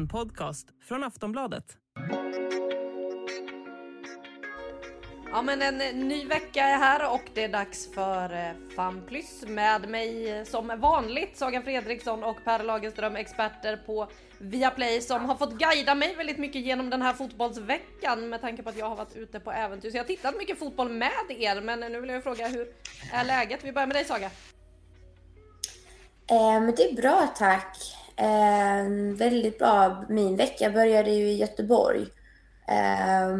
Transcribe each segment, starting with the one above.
En podcast från Aftonbladet. Ja men en ny vecka är här och det är dags för eh, FanPlys med mig eh, som vanligt Saga Fredriksson och Per Lagerström experter på Viaplay som har fått guida mig väldigt mycket genom den här fotbollsveckan med tanke på att jag har varit ute på äventyr. Så jag har tittat mycket fotboll med er men nu vill jag fråga hur är läget? Vi börjar med dig Saga. Eh, det är bra tack. Eh, väldigt bra. Min vecka började ju i Göteborg. Eh,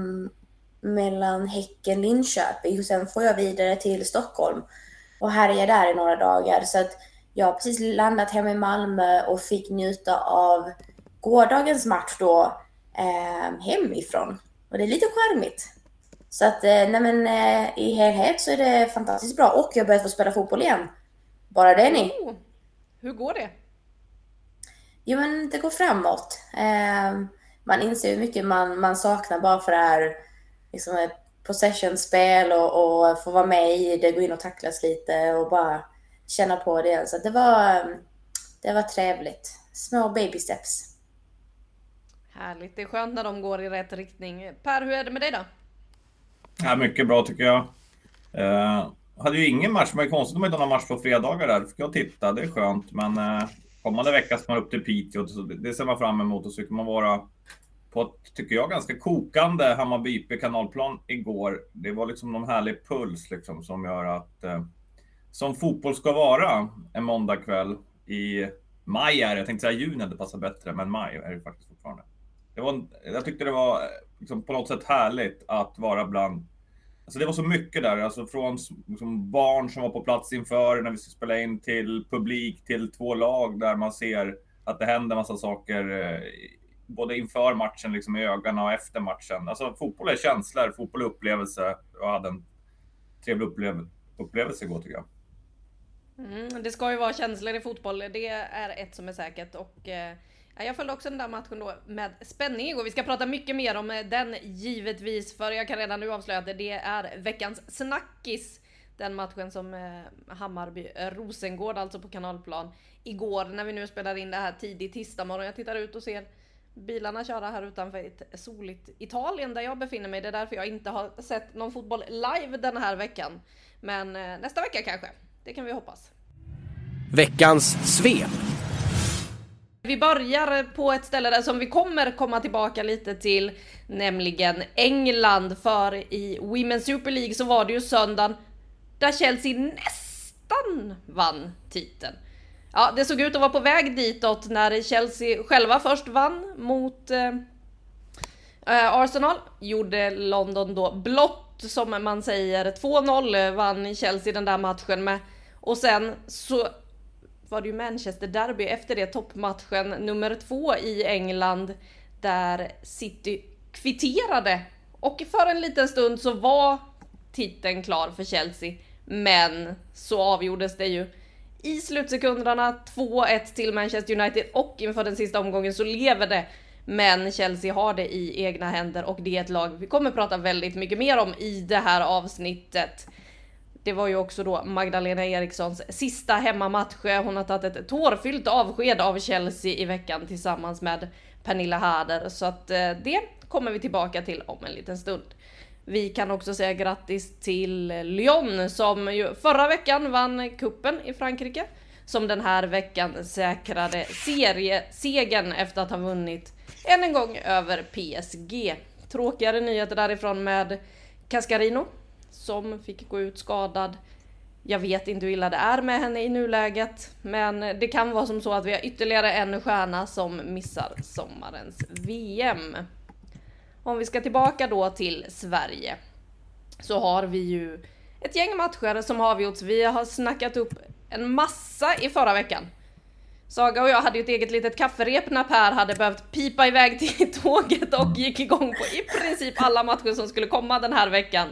mellan Häcken och Linköping. Och sen får jag vidare till Stockholm. Och härjar där i några dagar. Så att jag har precis landat hemma i Malmö och fick njuta av gårdagens match då eh, hemifrån. Och det är lite charmigt. Så att eh, nej men, eh, i helhet så är det fantastiskt bra. Och jag har börjat få spela fotboll igen. Bara det ni. Oh, hur går det? Jo, men det går framåt. Eh, man inser hur mycket man, man saknar bara för det här liksom possession-spel och, och få vara med i det, gå in och tacklas lite och bara känna på det. Så det var, det var trevligt. Små baby steps. Härligt, det är skönt när de går i rätt riktning. Per, hur är det med dig då? Ja, mycket bra tycker jag. Eh, hade ju ingen match, men det är konstigt om inte har någon match på fredagar där. Fick jag titta, det är skönt. Men eh, kommande vecka ska man upp till Piteå, så det, det ser man fram emot. Och så kan man vara på ett, tycker jag, ganska kokande Hammarby IP kanalplan igår. Det var liksom någon härlig puls liksom som gör att eh, som fotboll ska vara en måndagkväll i maj är det. Jag tänkte säga juni, det passar bättre, men maj är det faktiskt fortfarande. Det var, jag tyckte det var eh, liksom på något sätt härligt att vara bland Alltså det var så mycket där, alltså från liksom barn som var på plats inför när vi skulle spela in till publik, till två lag där man ser att det händer massa saker eh, både inför matchen liksom i ögonen och efter matchen. Alltså fotboll är känslor, fotboll är upplevelse. Jag hade en trevlig upplev upplevelse igår tycker jag. Mm, det ska ju vara känslor i fotboll, det är ett som är säkert och eh, jag följde också den där matchen då med spänning och vi ska prata mycket mer om eh, den givetvis för jag kan redan nu avslöja att det är veckans snackis. Den matchen som eh, Hammarby-Rosengård alltså på kanalplan igår när vi nu spelar in det här tidigt tisdag morgon. Jag tittar ut och ser bilarna köra här utanför ett soligt Italien där jag befinner mig. Det är därför jag inte har sett någon fotboll live den här veckan. Men eh, nästa vecka kanske. Det kan vi hoppas. Veckans svep. Vi börjar på ett ställe där som vi kommer komma tillbaka lite till, nämligen England. För i Women's Super League så var det ju söndagen där Chelsea nästan vann titeln. Ja, det såg ut att vara på väg ditåt när Chelsea själva först vann mot eh, eh Arsenal. Gjorde London då blott som man säger. 2-0 vann Chelsea den där matchen med. Och sen så var det ju Manchester Derby efter det toppmatchen nummer två i England där City kvitterade och för en liten stund så var titeln klar för Chelsea. Men så avgjordes det ju i slutsekunderna 2-1 till Manchester United och inför den sista omgången så lever det. Men Chelsea har det i egna händer och det är ett lag vi kommer prata väldigt mycket mer om i det här avsnittet. Det var ju också då Magdalena Erikssons sista hemmamatch. Hon har tagit ett tårfyllt avsked av Chelsea i veckan tillsammans med Pernilla Harder så att eh, det kommer vi tillbaka till om en liten stund. Vi kan också säga grattis till Lyon som ju förra veckan vann kuppen i Frankrike. Som den här veckan säkrade seriesegern efter att ha vunnit än en gång över PSG. Tråkigare nyheter därifrån med Cascarino som fick gå ut skadad. Jag vet inte hur illa det är med henne i nuläget, men det kan vara som så att vi har ytterligare en stjärna som missar sommarens VM. Om vi ska tillbaka då till Sverige så har vi ju ett gäng matcher som har avgjorts. Vi har snackat upp en massa i förra veckan. Saga och jag hade ju ett eget litet kafferep när Per hade behövt pipa iväg till tåget och gick igång på i princip alla matcher som skulle komma den här veckan.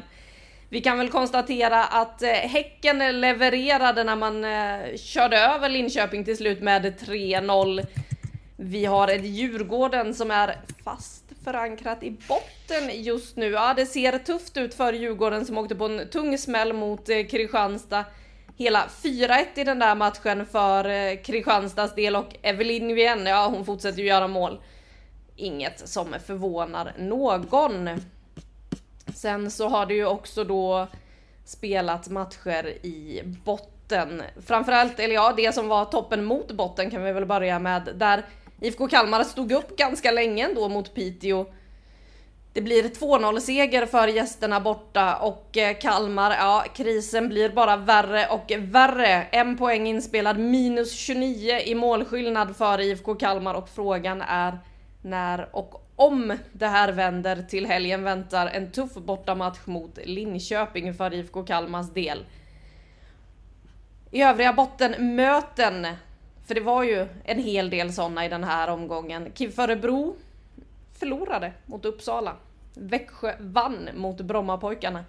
Vi kan väl konstatera att eh, Häcken levererade när man eh, körde över Linköping till slut med 3-0. Vi har ett Djurgården som är fast förankrat i botten just nu. Ja, det ser tufft ut för Djurgården som åkte på en tung smäll mot eh, Kristianstad. Hela 4-1 i den där matchen för Kristianstads del och Evelyn Wien, ja hon fortsätter ju göra mål. Inget som förvånar någon. Sen så har det ju också då spelat matcher i botten. Framförallt, eller ja, det som var toppen mot botten kan vi väl börja med. Där IFK Kalmar stod upp ganska länge ändå mot Piteå. Det blir 2-0 seger för gästerna borta och eh, Kalmar, ja krisen blir bara värre och värre. En poäng inspelad, minus 29 i målskillnad för IFK Kalmar och frågan är när och om det här vänder till helgen väntar en tuff bortamatch mot Linköping för IFK Kalmars del. I övriga bottenmöten, för det var ju en hel del sådana i den här omgången. KIF Örebro förlorade mot Uppsala. Växjö vann mot Brommapojkarna.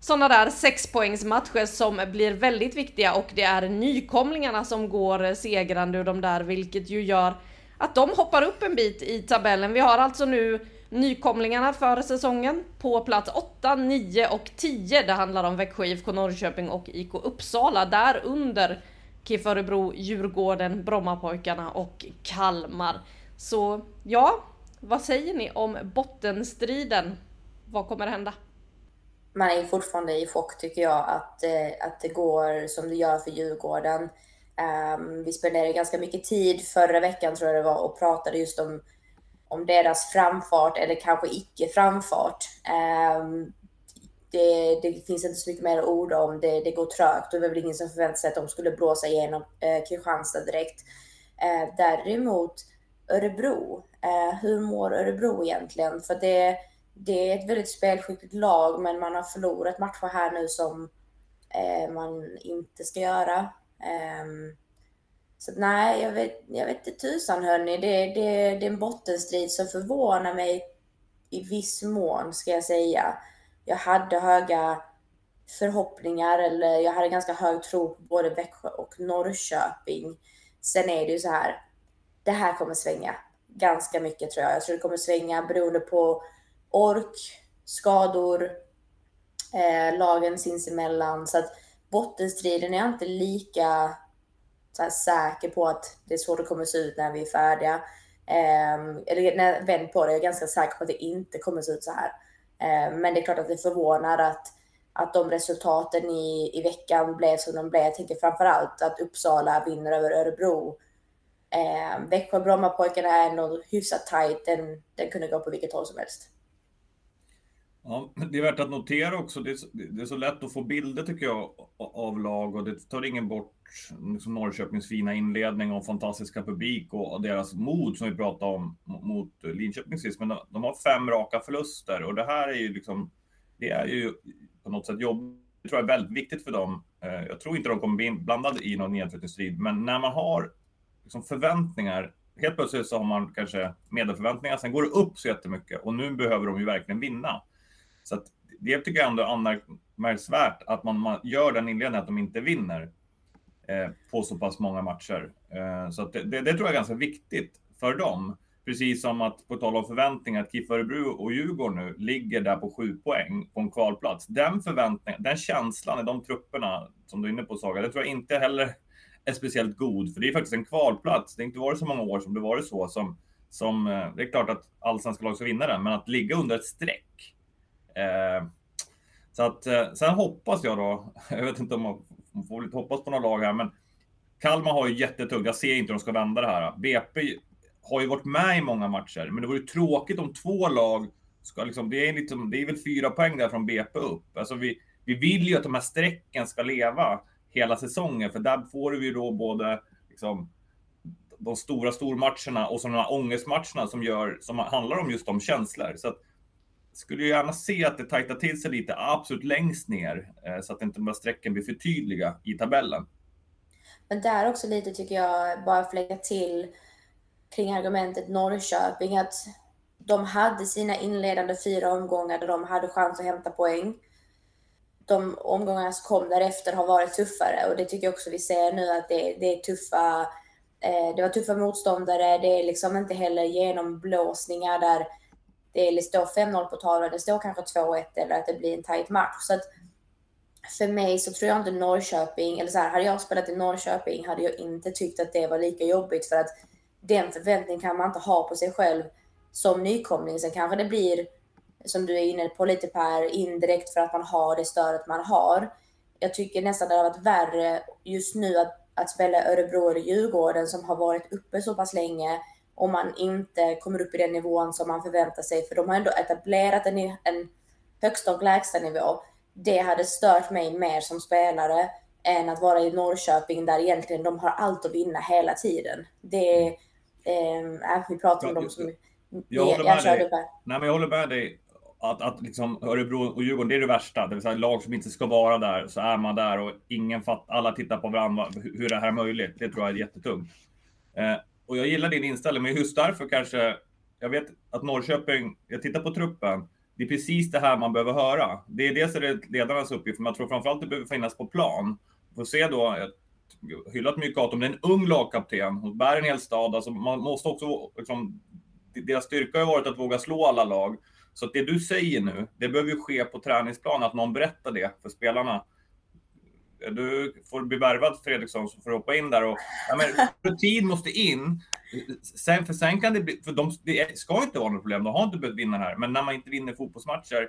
Sådana där sexpoängsmatcher som blir väldigt viktiga och det är nykomlingarna som går segrande ur de där vilket ju gör att de hoppar upp en bit i tabellen. Vi har alltså nu nykomlingarna för säsongen på plats 8, 9 och 10. Det handlar om Växjö IFK Norrköping och IK Uppsala. Där under KIF Örebro, Djurgården, Brommapojkarna och Kalmar. Så ja, vad säger ni om bottenstriden? Vad kommer hända? Man är fortfarande i chock tycker jag att, eh, att det går som det gör för Djurgården. Um, vi spenderade ganska mycket tid förra veckan tror jag det var och pratade just om, om deras framfart eller kanske icke framfart. Um, ehm, det, det, finns inte så mycket mer att orda om. Det, det går trögt och det var väl ingen som förväntade sig att de skulle blåsa igenom eh, Kristianstad direkt. Eh, däremot Örebro. Eh, hur mår Örebro egentligen? För det, det är ett väldigt spelskickligt lag, men man har förlorat matcher här nu som eh, man inte ska göra. Um, så nej, jag vet, jag vet inte tusan hörni. Det, det, det är en bottenstrid som förvånar mig i viss mån, ska jag säga. Jag hade höga förhoppningar, eller jag hade ganska hög tro på både Växjö och Norrköping. Sen är det ju så här, det här kommer svänga ganska mycket tror jag. Jag tror det kommer svänga beroende på ork, skador, eh, lagen sinsemellan. Så att bottenstriden är jag inte lika så här, säker på att det är så det kommer se ut när vi är färdiga. Um, eller när jag vänder på det, jag är ganska säker på att det inte kommer se ut så här. Um, men det är klart att det förvånar att, att de resultaten i, i veckan blev som de blev. Jag tänker framför allt att Uppsala vinner över Örebro. Ehm, um, Växjö Brommapojkarna är ändå hyfsat tajt. Den, den kunde gå på vilket håll som helst. Ja, det är värt att notera också, det är, så, det är så lätt att få bilder tycker jag av lag och det tar ingen bort liksom Norrköpings fina inledning och fantastiska publik och deras mod som vi pratade om mot Linköping sist. Men de, de har fem raka förluster och det här är ju liksom, det är ju på något sätt jobbigt, Det tror jag är väldigt viktigt för dem. Eh, jag tror inte de kommer bli inblandade i någon nedflyttningsstrid, men när man har liksom förväntningar Helt plötsligt så har man kanske medelförväntningar, sen går det upp så jättemycket och nu behöver de ju verkligen vinna. Så att det tycker jag ändå är anmärkningsvärt att man, man gör den inledningen att de inte vinner eh, på så pass många matcher. Eh, så det, det, det, tror jag är ganska viktigt för dem. Precis som att, på tal om förväntningar, att KIF Örebro och Djurgården nu ligger där på sju poäng på en kvalplats. Den förväntningen, den känslan i de trupperna som du är inne på Saga, det tror jag inte heller är speciellt god. För det är faktiskt en kvalplats. Det har inte varit så många år som det varit så som, som eh, det är klart att allsvenska lag ska vinna den, men att ligga under ett streck Eh, så att eh, sen hoppas jag då, jag vet inte om man får lite hoppas på några lag här, men Kalmar har ju jättetungt. Jag ser inte hur de ska vända det här. BP har ju varit med i många matcher, men det vore tråkigt om två lag ska liksom, det är liksom, det är väl fyra poäng där från BP upp. Alltså vi, vi vill ju att de här strecken ska leva hela säsongen, för där får vi ju då både liksom, de stora stormatcherna och så de här ångestmatcherna som gör, som handlar om just de känslor. Så att skulle ju gärna se att det tajtar till sig lite absolut längst ner eh, så att inte de här strecken blir för tydliga i tabellen. Men där också lite tycker jag, bara för att lägga till kring argumentet Norrköping, att de hade sina inledande fyra omgångar där de hade chans att hämta poäng. De omgångarna som kom därefter har varit tuffare och det tycker jag också vi ser nu att det, det är tuffa eh, det var tuffa motståndare, det är liksom inte heller genomblåsningar där det står 5-0 liksom, på tavlan, det står kanske 2-1 eller att det blir en tight match. Så att för mig så tror jag inte Norrköping, eller så här, hade jag spelat i Norrköping hade jag inte tyckt att det var lika jobbigt för att den förväntningen kan man inte ha på sig själv som nykomling. Sen kanske det blir, som du är inne på lite Per, indirekt för att man har det stödet man har. Jag tycker nästan det har varit värre just nu att, att spela Örebro eller Djurgården som har varit uppe så pass länge om man inte kommer upp i den nivån som man förväntar sig. För de har ändå etablerat en, en högsta och lägsta nivå. Det hade stört mig mer som spelare än att vara i Norrköping där egentligen de har allt att vinna hela tiden. Det, eh, vi pratar om dem som... Jag håller med dig. Nej, men jag håller med dig. Att, att liksom Örebro och Djurgården, det är det värsta. Det vill säga lag som inte ska vara där, så är man där och ingen fatt, alla tittar på varandra. Hur det här är möjligt, det tror jag är jättetungt. Eh, och jag gillar din inställning, men just därför kanske, jag vet att Norrköping, jag tittar på truppen, det är precis det här man behöver höra. Det är dels är det ledarnas uppgift, men jag tror framförallt det behöver finnas på plan. Får se då, jag hyllat mycket om det är en ung lagkapten, hon bär en hel stad, alltså man måste också, liksom, deras styrka har varit att våga slå alla lag. Så att det du säger nu, det behöver ju ske på träningsplan, att någon berättar det för spelarna du får bli värvad Fredriksson så får du hoppa in där och ja, men, rutin måste in. Sen, för sen kan det bli, för de, det ska inte vara något problem, de har inte behövt vinna här, men när man inte vinner fotbollsmatcher.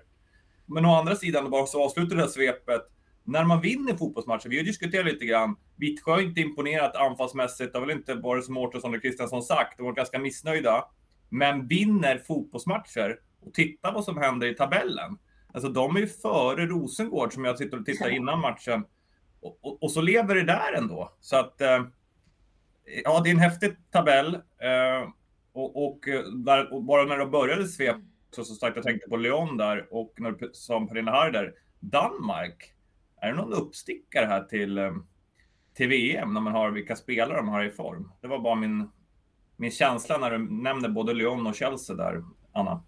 Men å andra sidan, bara så avslutar det här svepet. När man vinner fotbollsmatcher, vi har diskuterat lite grann, Vittsjö har inte imponerat anfallsmässigt, det har väl inte varit som Mårtensson och Kristiansson sagt, de var ganska missnöjda. Men vinner fotbollsmatcher och titta vad som händer i tabellen. Alltså de är ju före Rosengård som jag sitter och tittar innan matchen. Och, och, så lever det där ändå. Så att eh, ja, det är en häftig tabell. Eh, och, och, eh, där, och, bara när de började svep så, så starkt, jag tänkte på Lyon där och när, du som Pernilla Harder, Danmark. Är det någon uppstickare här till, eh, till VM när man har vilka spelare de har i form? Det var bara min, min känsla när du nämnde både Lyon och Chelsea där, Anna.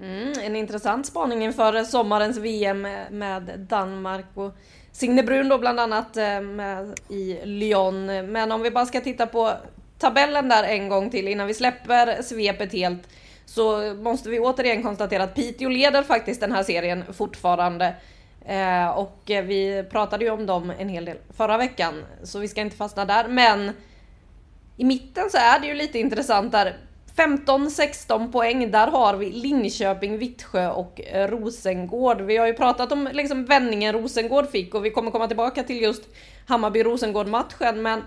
Mm, en intressant spaning inför sommarens VM med Danmark och Signe Brun då bland annat eh, med i Lyon. Men om vi bara ska titta på tabellen där en gång till innan vi släpper svepet helt så måste vi återigen konstatera att Piteå leder faktiskt den här serien fortfarande. Eh, och vi pratade ju om dem en hel del förra veckan så vi ska inte fastna där. Men i mitten så är det ju lite intressant där. 15-16 poäng, där har vi Linköping, Vittsjö och eh, Rosengård. Vi har ju pratat om liksom vändningen Rosengård fick och vi kommer komma tillbaka till just Hammarby-Rosengård-matchen, men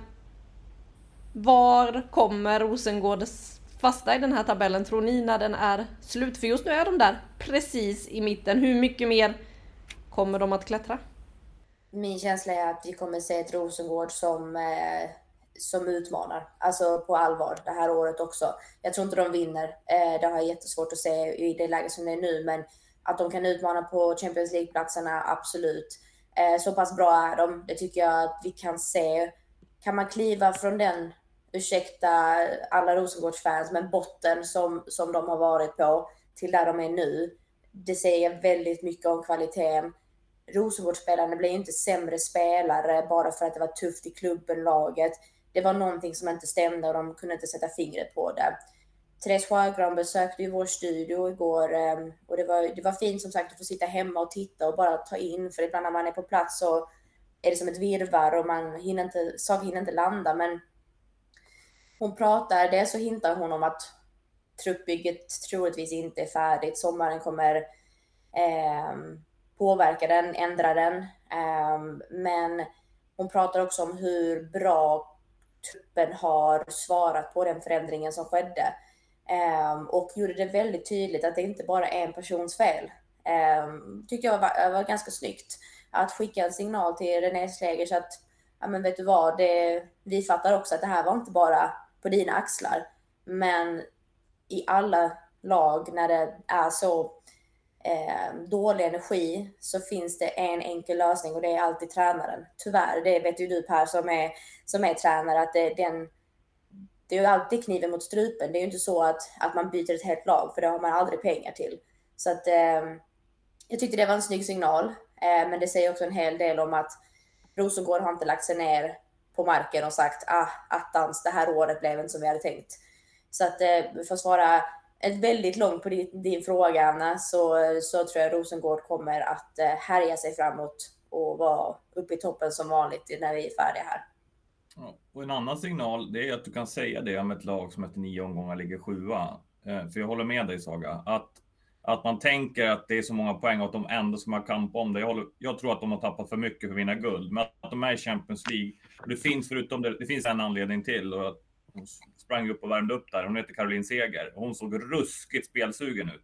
var kommer Rosengård fasta i den här tabellen tror ni när den är slut? För just nu är de där precis i mitten. Hur mycket mer kommer de att klättra? Min känsla är att vi kommer se ett Rosengård som eh som utmanar, alltså på allvar det här året också. Jag tror inte de vinner. Eh, det har jag jättesvårt att se i det läge som det är nu, men att de kan utmana på Champions League-platserna, absolut. Eh, så pass bra är de. Det tycker jag att vi kan se. Kan man kliva från den, ursäkta alla Rosengårdsfans, men botten som, som de har varit på till där de är nu. Det säger väldigt mycket om kvaliteten. Rosengårdsspelarna blir inte sämre spelare bara för att det var tufft i klubben, laget det var någonting som inte stämde och de kunde inte sätta fingret på det. Therese Sjögran besökte ju vår studio igår ehm, och det var, det var fint som sagt att få sitta hemma och titta och bara ta in för ibland när man är på plats så är det som ett virrvarr och man hinner inte, saker hinner inte landa men hon pratar, det så hintar hon om att truppbygget troligtvis inte är färdigt. Sommaren kommer eh, påverka den, ändra den. Eh, men hon pratar också om hur bra truppen har svarat på den förändringen som skedde. Um, och gjorde det väldigt tydligt att det inte bara är en persons fel. Um, tyckte jag var, var ganska snyggt. Att skicka en signal till René Slegers att, ja men vet du vad, det, vi fattar också att det här var inte bara på dina axlar. Men i alla lag när det är så eh, dålig energi så finns det en enkel lösning och det är alltid tränaren. Tyvärr, det vet ju du Per som är, som är tränare, att det, den, det är ju alltid kniven mot strupen. Det är ju inte så att, att man byter ett helt lag, för det har man aldrig pengar till. Så att eh, jag tyckte det var en snygg signal, eh, men det säger också en hel del om att Rosengård har inte lagt sig ner på marken och sagt ah, attans, det här året blev inte som vi hade tänkt. Så att eh, för att svara ett väldigt långt på din, din fråga Anna, så, så tror jag Rosengård kommer att eh, härja sig framåt och vara uppe i toppen som vanligt när vi är färdiga här. och en annan signal, det är att du kan säga det om ett lag som efter nio omgångar ligger sjua. Eh, för jag håller med dig Saga, att, att man tänker att det är så många poäng och att de ändå ska kampa om det. Jag, håller, jag tror att de har tappat för mycket för att vinna guld, men att de är i Champions League. Det finns förutom det, det finns en anledning till och att hon sprang upp och värmde upp där. Hon heter Caroline Seger. Hon såg ruskigt spelsugen ut.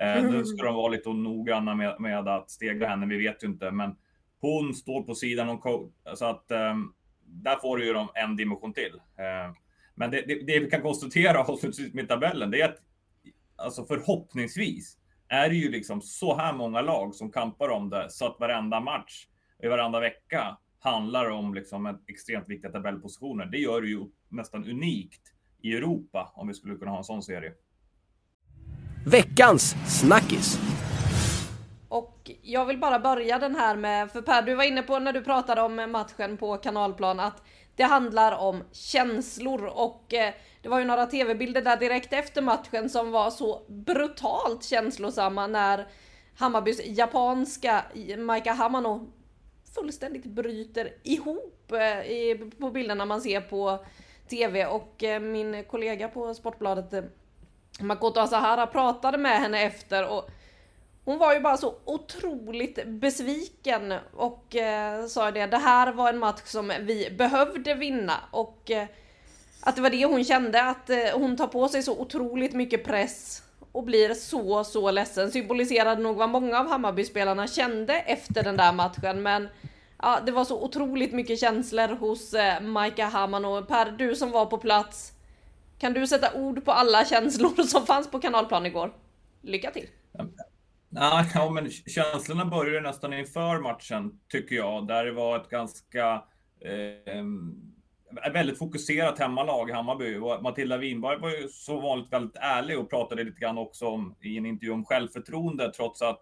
Eh, Nu ska de vara lite noggranna med, med att stega henne, vi vet ju inte. Men hon står på sidan om coach, så att eh, där får du ju dem en dimension till. Eh, men det, det, det, vi kan konstatera avslutningsvis med tabellen, det är att alltså förhoppningsvis är det ju liksom så här många lag som kampar om det så att varenda match i varenda vecka handlar om liksom extremt viktiga tabellpositioner. Det gör det ju nästan unikt i Europa om vi skulle kunna ha en sån serie. Veckans snackis. Och jag vill bara börja den här med, för Per du var inne på när du pratade om matchen på kanalplan att det handlar om känslor och eh, det var ju några tv-bilder där direkt efter matchen som var så brutalt känslosamma när Hammarbys japanska Maika Hamano fullständigt bryter ihop eh, på bilderna man ser på tv och eh, min kollega på Sportbladet eh, Makoto Asahara pratade med henne efter och hon var ju bara så otroligt besviken och eh, sa det, det här var en match som vi behövde vinna och eh, att det var det hon kände, att eh, hon tar på sig så otroligt mycket press och blir så, så ledsen. Symboliserade nog vad många av Hammarbyspelarna kände efter den där matchen, men ja, det var så otroligt mycket känslor hos eh, Maika Haman och Per, du som var på plats, kan du sätta ord på alla känslor som fanns på kanalplan igår? Lycka till! Ja, men känslorna började nästan inför matchen, tycker jag. Där det var ett ganska eh, väldigt fokuserat hemmalag, Hammarby. Och Matilda Winberg var ju så vanligt väldigt ärlig och pratade lite grann också om, i en intervju om självförtroende, trots att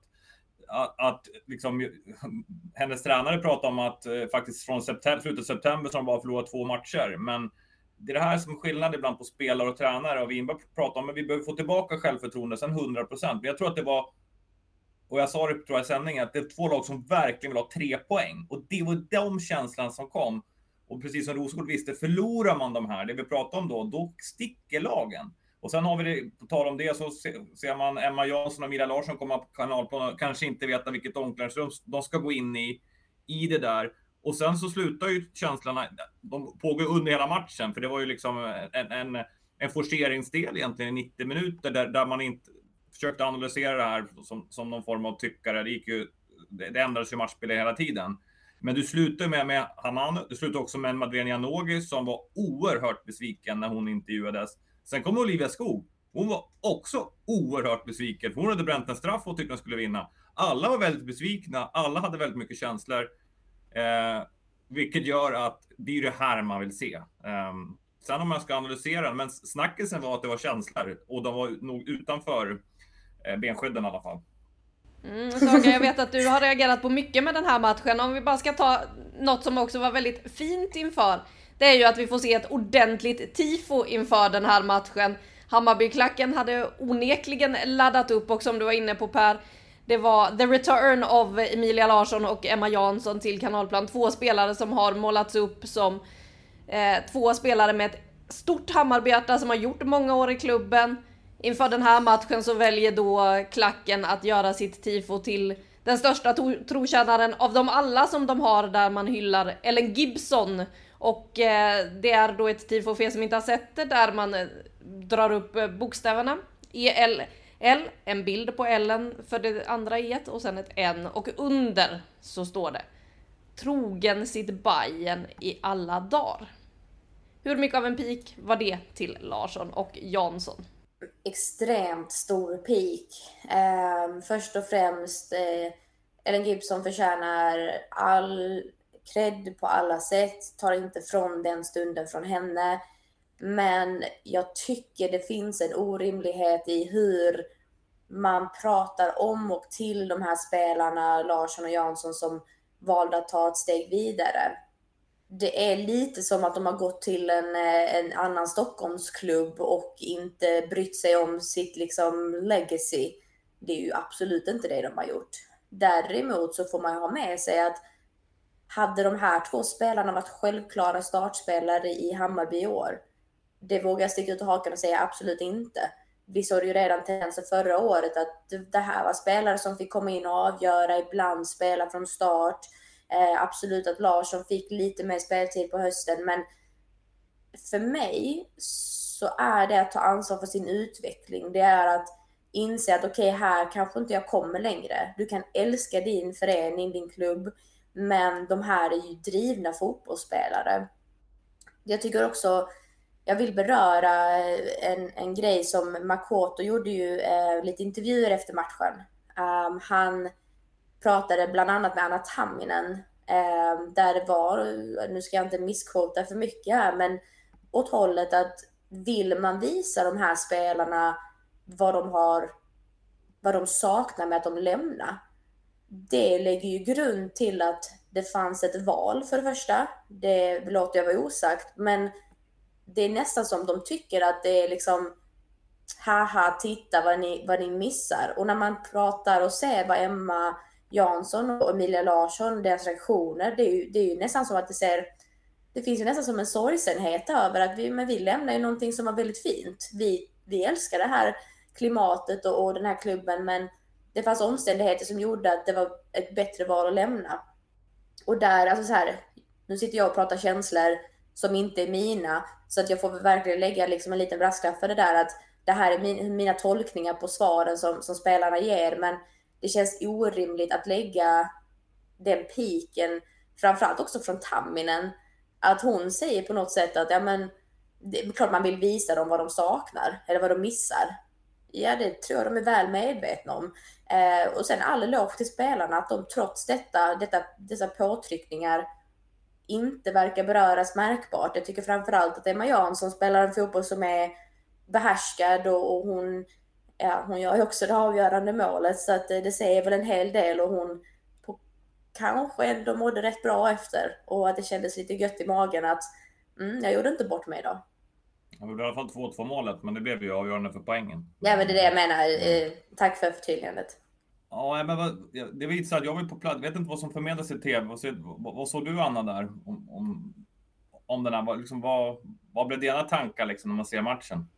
att, att liksom, hennes tränare pratade om att eh, faktiskt från september, slutet av september så har de bara förlorat två matcher. Men det är det här som är skillnad ibland på spelare och tränare. Och Winberg pratade om att vi behöver få tillbaka självförtroende, sen 100 procent. Men jag tror att det var och jag sa det tror jag i sändningen, att det är två lag som verkligen vill ha tre poäng. Och det var de känslan som kom. Och precis som Rosengård visste, förlorar man de här, det vi pratade om då, då sticker lagen. Och sen har vi det, på tal om det, så ser man Emma Jansson och Mira Larsson komma på kanalplan och kanske inte veta vilket omklädningsrum de ska gå in i, i det där. Och sen så slutar ju känslorna, de pågår under hela matchen, för det var ju liksom en, en, en forceringsdel egentligen i 90 minuter där, där man inte, försökte analysera det här som, som någon form av tyckare. Det, gick ju, det, det ändrades ju matchbilden hela tiden. Men du slutar med, med Hamano. Du slutar också med Madeleine Janogy som var oerhört besviken när hon intervjuades. Sen kom Olivia Skog. Hon var också oerhört besviken. Hon hade bränt en straff och tyckte hon skulle vinna. Alla var väldigt besvikna. Alla hade väldigt mycket känslor. Eh, vilket gör att det är det här man vill se. Um, sen om man ska analysera, men snackisen var att det var känslor och de var nog utanför Eh, benskydden i alla fall. Mm, Saga, jag vet att du har reagerat på mycket med den här matchen. Om vi bara ska ta något som också var väldigt fint inför. Det är ju att vi får se ett ordentligt tifo inför den här matchen. Hammarbyklacken hade onekligen laddat upp och som du var inne på Per, det var the return of Emilia Larsson och Emma Jansson till kanalplan. Två spelare som har målats upp som eh, två spelare med ett stort Hammarbyhjärta som har gjort många år i klubben. Inför den här matchen så väljer då klacken att göra sitt tifo till den största trotjänaren av dem alla som de har där man hyllar Ellen Gibson. Och eh, det är då ett tifo för er som inte har sett det där man eh, drar upp eh, bokstäverna. E-L L, en bild på Ellen för det andra E och sen ett N och under så står det Trogen sitt Bajen i alla dagar. Hur mycket av en pik var det till Larsson och Jansson? extremt stor pik. Eh, först och främst, eh, Ellen Gibson förtjänar all cred på alla sätt, tar inte från den stunden från henne. Men jag tycker det finns en orimlighet i hur man pratar om och till de här spelarna, Larsson och Jansson, som valde att ta ett steg vidare. Det är lite som att de har gått till en, eh, en annan Stockholmsklubb och inte brytt sig om sitt liksom legacy. Det är ju absolut inte det de har gjort. Däremot så får man ha med sig att hade de här två spelarna varit självklara startspelare i Hammarby i år? Det vågar jag sticka ut hakan och säga absolut inte. Vi såg ju redan tendenser förra året att det här var spelare som fick komma in och avgöra, ibland spela från start. Eh, absolut att Larsson fick lite mer speltid på hösten, men för mig så är det att ta ansvar för sin utveckling. Det är att inse att okej, okay, här kanske inte jag kommer längre. Du kan älska din förening, din klubb, men de här är ju drivna fotbollsspelare. Jag tycker också, jag vill beröra eh, en, en grej som Makoto gjorde ju eh, lite intervjuer efter matchen. Um, han pratade bland annat med Anna Tamminen eh, där det var, nu ska jag inte misskota för mycket här, men åt hållet att vill man visa de här spelarna vad de har, vad de saknar med att de lämnar, det lägger ju grund till att det fanns ett val för det första. Det låter jag vara osagt, men det är nästan som de tycker att det är liksom haha, titta vad ni, vad ni missar. Och när man pratar och ser vad Emma Jansson och Emilia Larsson, deras reaktioner, det är ju, det är ju nästan som att det ser det finns ju nästan som en sorgsenhet över att vi, men vi lämnar ju någonting som var väldigt fint. Vi, vi älskar det här klimatet och, och den här klubben, men det fanns omständigheter som gjorde att det var ett bättre val att lämna. Och där, alltså så här, nu sitter jag och pratar känslor som inte är mina, så att jag får verkligen lägga liksom en liten brasklapp för det där att det här är min, mina tolkningar på svaren som, som spelarna ger, men det känns orimligt att lägga den piken, framförallt också från Tamminen, att hon säger på något sätt att ja men det är klart man vill visa dem vad de saknar eller vad de missar. Ja, det tror jag de är väl medvetna om. Eh, och sen all eloge till spelarna att de trots detta, detta, dessa påtryckningar inte verkar beröras märkbart. Jag tycker framförallt att Emma Jansson spelar en fotboll som är behärskad och, och hon, ja, hon gör ju också det avgörande målet så att det, det säger väl en hel del och hon på, kanske ändå mådde rätt bra efter och att det kändes lite gött i magen att mm, jag gjorde inte bort mig idag. Han gjorde i alla fall 2-2 målet, men det blev ju avgörande för poängen. Ja, men det är det jag menar. Eh, tack för förtydligandet. Ja, men vad, det visar att jag var på plats. Jag vet inte vad som förmedlas i tv. Vad, vad, vad såg du Anna där? Om, om, om den här, liksom, vad, vad blev dina tankar liksom, när man ser matchen?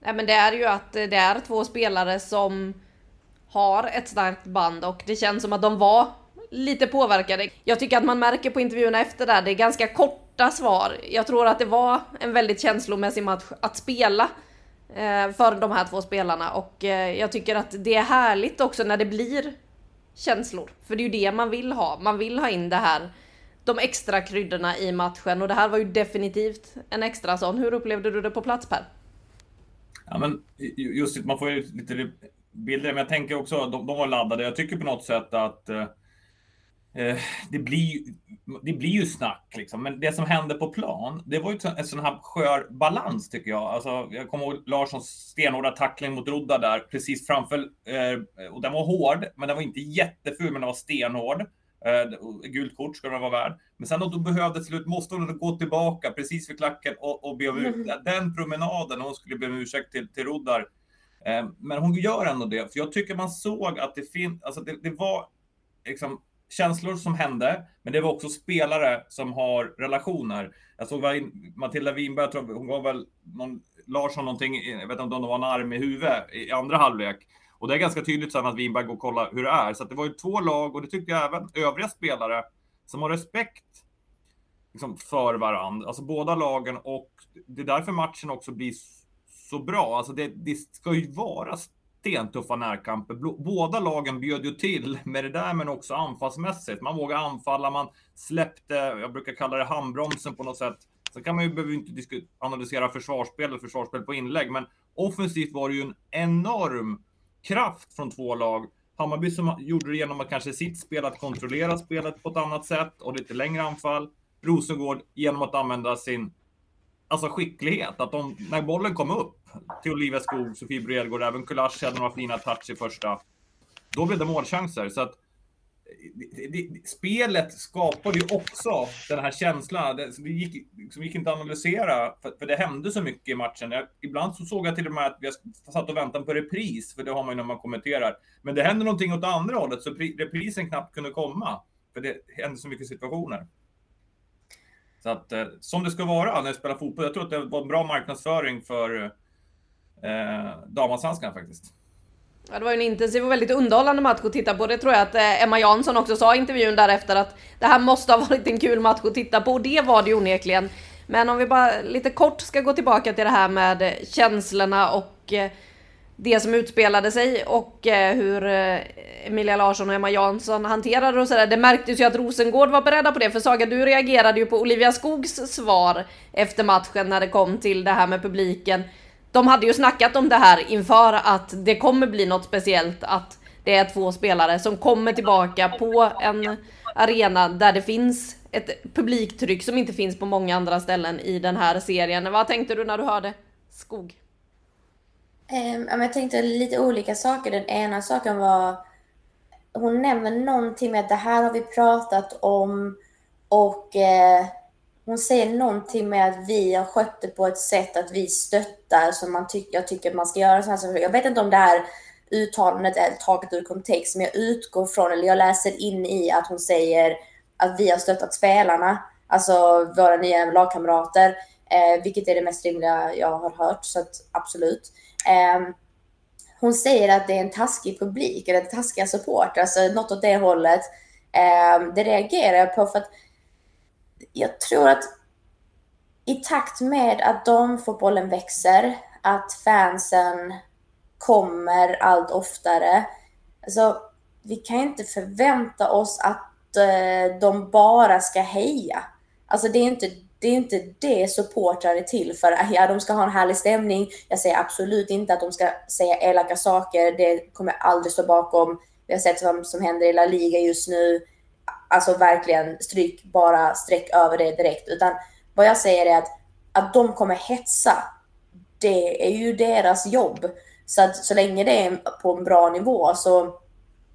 Nej, men det är ju att det är två spelare som har ett starkt band och det känns som att de var lite påverkade. Jag tycker att man märker på intervjuerna efter det, det är ganska korta svar. Jag tror att det var en väldigt känslomässig match att spela eh, för de här två spelarna och eh, jag tycker att det är härligt också när det blir känslor. För det är ju det man vill ha. Man vill ha in det här, de extra kryddorna i matchen och det här var ju definitivt en extra sån. Hur upplevde du det på plats Per? Ja, men just man får ju lite bilder, men jag tänker också att de, de var laddade. Jag tycker på något sätt att Eh, det, blir, det blir ju snack, liksom. men det som hände på plan, det var ju en sån här skör balans tycker jag. Alltså, jag kommer ihåg Larssons stenhårda tackling mot Rodda där, precis framför. Eh, och den var hård, men den var inte jätteful, men den var stenhård. Eh, gult kort ska den vara värd. Men sen då, behövde slut, måste hon gå tillbaka precis vid klacken och, och be om ursäkt. Mm. Den promenaden, hon skulle be om ursäkt till, till Roddar. Eh, men hon gör ändå det, för jag tycker man såg att det finns, alltså det, det var liksom känslor som hände, men det var också spelare som har relationer. Jag såg Matilda Winberg, tror, hon gav väl någon, Larsson någonting, jag vet inte om det var en arm i huvudet i andra halvlek. Och det är ganska tydligt sen att Winberg går och kollar hur det är. Så det var ju två lag och det tyckte jag även övriga spelare som har respekt liksom, för varandra. Alltså båda lagen och det är därför matchen också blir så bra. Alltså det, det ska ju vara stentuffa närkamper. Båda lagen bjöd ju till med det där, men också anfallsmässigt. Man vågade anfalla, man släppte, jag brukar kalla det handbromsen på något sätt. Sen kan man ju, behöver inte analysera försvarsspel och försvarsspel på inlägg, men offensivt var det ju en enorm kraft från två lag. Hammarby som gjorde det genom att kanske sitt spel att kontrollera spelet på ett annat sätt och lite längre anfall. Rosengård genom att använda sin alltså skicklighet. Att de, när bollen kom upp till Olivia Skog, Sofie Bredgård, även Kulasch hade några fina touch i första. Då blev det målchanser. Så att det, det, spelet skapade ju också den här känslan. Det, det gick, som gick inte att analysera, för, för, det hände så mycket i matchen. Jag, ibland så såg jag till och med att jag satt och väntade på repris, för det har man ju när man kommenterar. Men det hände någonting åt andra hållet, så reprisen knappt kunde komma. För det hände så mycket situationer. Så att, eh, som det ska vara när du spelar fotboll. Jag tror att det var en bra marknadsföring för eh, damallsvenskan faktiskt. Ja, det var ju en intensiv och väldigt underhållande match att titta på. Det tror jag att eh, Emma Jansson också sa i intervjun därefter att det här måste ha varit en kul match att titta på och det var det ju onekligen. Men om vi bara lite kort ska gå tillbaka till det här med eh, känslorna och eh, det som utspelade sig och eh, hur eh, Emilia Larsson och Emma Jansson hanterade det och sådär. Det märktes ju att Rosengård var beredda på det, för Saga du reagerade ju på Olivia Skogs svar efter matchen när det kom till det här med publiken de hade ju snackat om det här inför att det kommer bli något speciellt att det är två spelare som kommer tillbaka på en arena där det finns ett publiktryck som inte finns på många andra ställen i den här serien. Vad tänkte du när du hörde Skog? Um, jag tänkte lite olika saker. Den ena saken var hon nämner någonting med att det här har vi pratat om och eh, hon säger någonting med att vi har skött det på ett sätt att vi stöttar som man ty jag tycker man ska göra. Så här, jag vet inte om det här uttalandet är taget ur kontext, men jag utgår från, eller jag läser in i att hon säger att vi har stöttat spelarna, alltså våra nya lagkamrater, eh, vilket är det mest rimliga jag har hört, så att absolut. Eh, hon säger att det är en taskig publik, eller taskiga supportrar, alltså något åt det hållet. Eh, det reagerar jag på för att jag tror att i takt med att damfotbollen växer, att fansen kommer allt oftare. Alltså, vi kan inte förvänta oss att eh, de bara ska heja. Alltså det är inte det, är inte det supportrar är till för. Äh, ja, de ska ha en härlig stämning. Jag säger absolut inte att de ska säga elaka saker. Det kommer jag aldrig stå bakom. Vi har sett vad som händer i La Liga just nu alltså verkligen stryk bara streck över det direkt. Utan vad jag säger är att, att de kommer hetsa. Det är ju deras jobb. Så att så länge det är på en bra nivå så,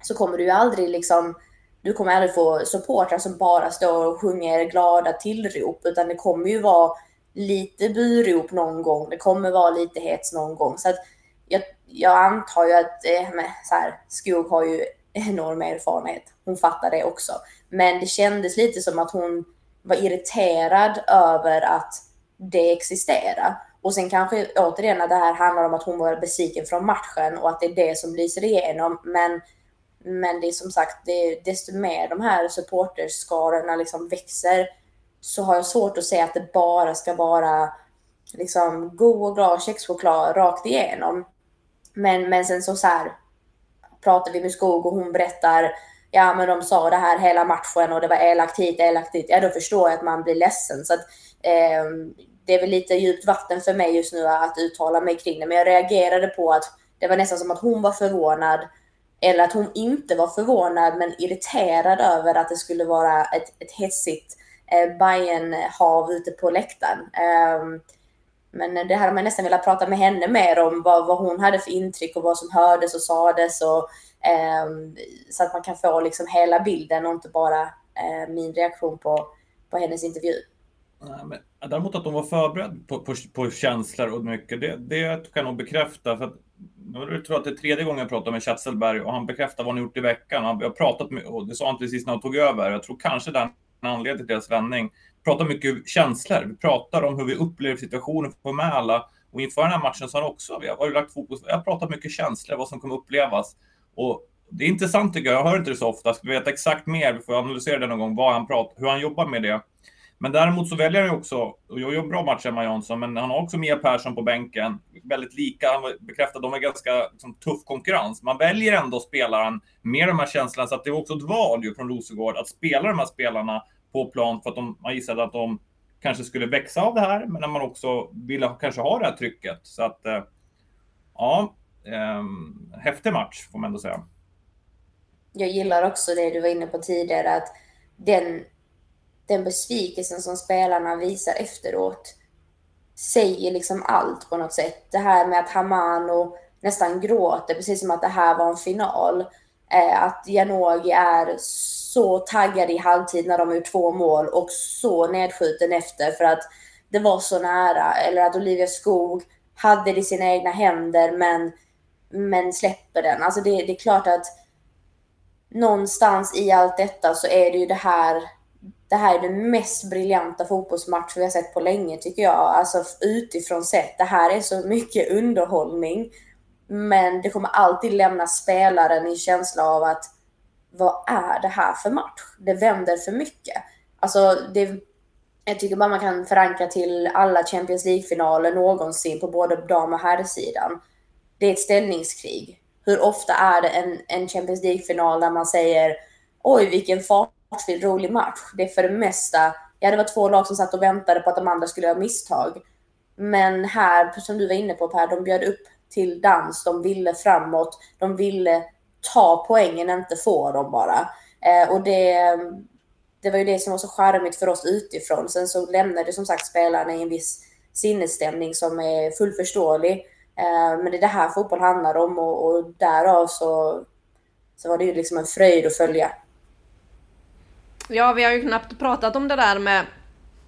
så kommer du ju aldrig liksom du kommer aldrig få supportrar som bara står och sjunger glada tillrop, utan det kommer ju vara lite burop någon gång. Det kommer vara lite hets någon gång. Så att jag, jag antar ju att eh, så här, Skog har ju enorm erfarenhet. Hon fattar det också. Men det kändes lite som att hon var irriterad över att det existerar. Och sen kanske återigen att det här handlar om att hon var besviken från matchen och att det är det som lyser igenom. Men, men det är som sagt, det är, desto mer de här supporterskarorna liksom växer så har jag svårt att säga att det bara ska vara liksom god och glad kexchoklad rakt igenom. Men, men sen så, så här pratar vi med Skog och hon berättar ja men de sa det här hela matchen och det var elakt hit, elakt dit. Ja då förstår jag att man blir ledsen. Så att, eh, det är väl lite djupt vatten för mig just nu att uttala mig kring det. Men jag reagerade på att det var nästan som att hon var förvånad. Eller att hon inte var förvånad men irriterad över att det skulle vara ett, ett hetsigt eh, Bayern-hav ute på läktaren. Eh, men det hade man nästan velat prata med henne mer om, vad, vad hon hade för intryck och vad som hördes och sades. Och, eh, så att man kan få liksom hela bilden och inte bara eh, min reaktion på, på hennes intervju. Nej, men däremot att hon var förberedd på, på, på känslor och mycket, det, det kan jag nog bekräfta. För att, jag tror att det är tredje gången jag pratar med Chatzelberg och han bekräftar vad han gjort i veckan. Han, har pratat med, och det sa han precis när han tog över. Jag tror kanske den anledningen till deras vändning Vi pratar mycket känslor. Vi pratar om hur vi upplever situationen, för med alla. Och inför den här matchen så har också, vi har lagt fokus, jag har pratat mycket känslor, vad som kommer upplevas. Och det är intressant tycker jag, jag hör inte det så ofta. Ska vi veta exakt mer, vi får analysera det någon gång, vad han pratar, hur han jobbar med det. Men däremot så väljer han ju också, och jag gör en bra match Emma Jansson, men han har också Mia Persson på bänken. Väldigt lika, han bekräftar, de är ganska liksom, tuff konkurrens. Man väljer ändå spelaren med de här känslorna, så att det är också ett val ju från Rosengård att spela de här spelarna på plan för att de, man gissade att de kanske skulle växa av det här, men när man också ville kanske ha det här trycket. Så att eh, ja, eh, häftig match får man ändå säga. Jag gillar också det du var inne på tidigare, att den, den besvikelsen som spelarna visar efteråt säger liksom allt på något sätt. Det här med att Hamano nästan gråter, precis som att det här var en final. Eh, att Janogy är så taggad i halvtid när de har gjort två mål och så nedskjuten efter för att det var så nära. Eller att Olivia Skog hade det i sina egna händer men, men släpper den. Alltså det, det är klart att någonstans i allt detta så är det ju det här det här är den mest briljanta fotbollsmatch vi har sett på länge tycker jag. Alltså utifrån sett. Det här är så mycket underhållning. Men det kommer alltid lämna spelaren i känsla av att vad är det här för match? Det vänder för mycket. Alltså, det, jag tycker bara man kan förankra till alla Champions League-finaler någonsin på både dam och herrsidan. Det är ett ställningskrig. Hur ofta är det en, en Champions League-final där man säger oj vilken fart fartfylld rolig match. Det är för det mesta, ja det var två lag som satt och väntade på att de andra skulle göra misstag. Men här, som du var inne på Per, de bjöd upp till dans, de ville framåt, de ville ta poängen, inte få dem bara. Eh, och det, det var ju det som var så charmigt för oss utifrån. Sen så lämnade som sagt spelarna i en viss sinnesstämning som är fullt förståelig. Eh, men det är det här fotboll handlar om och, och därav så, så var det ju liksom en fröjd att följa. Ja, vi har ju knappt pratat om det där med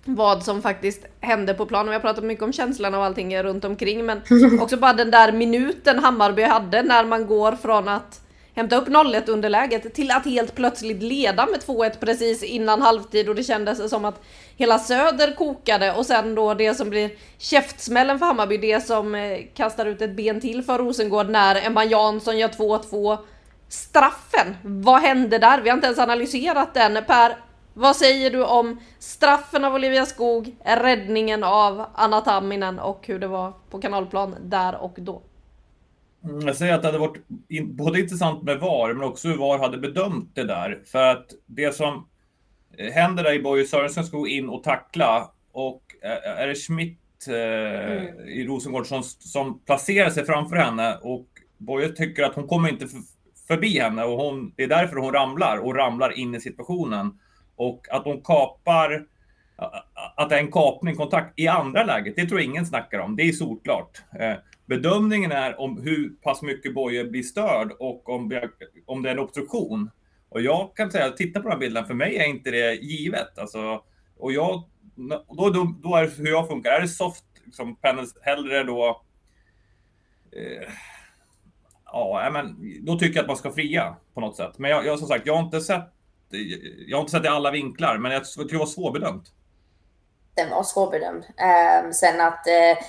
vad som faktiskt hände på planen. Vi har pratat mycket om känslan och allting runt omkring, men också bara den där minuten Hammarby hade när man går från att hämta upp 0-1 underläget till att helt plötsligt leda med 2-1 precis innan halvtid och det kändes som att hela Söder kokade och sen då det som blir käftsmällen för Hammarby, det som eh, kastar ut ett ben till för Rosengård när Emma Jansson gör 2-2. Straffen, vad hände där? Vi har inte ens analyserat den. Per, vad säger du om straffen av Olivia Skog, räddningen av Anna Tamminen och hur det var på kanalplan där och då? Mm, jag säger att det hade varit både intressant med VAR, men också hur VAR hade bedömt det där. För att det som eh, händer där i Boje Sörensen ska gå in och tackla och eh, är det Schmidt eh, mm. i Rosengård som, som placerar sig framför henne och Boje tycker att hon kommer inte förbi henne och hon, det är därför hon ramlar och ramlar in i situationen. Och att hon kapar, att det är en kapning, kontakt i andra läget, det tror jag ingen snackar om. Det är solklart. Eh, bedömningen är om hur pass mycket Boje blir störd och om, om det är en obstruktion. Och jag kan säga, titta på den här bilden, för mig är inte det givet. Alltså, och jag, då, då, då är det hur jag funkar. Är det soft, liksom, hellre då... Eh, ja, men då tycker jag att man ska fria på något sätt. Men jag, jag som sagt, jag har inte sett jag har inte sett det i alla vinklar, men jag tror det var svårbedömt. Den var svårbedömd. Eh, sen att eh,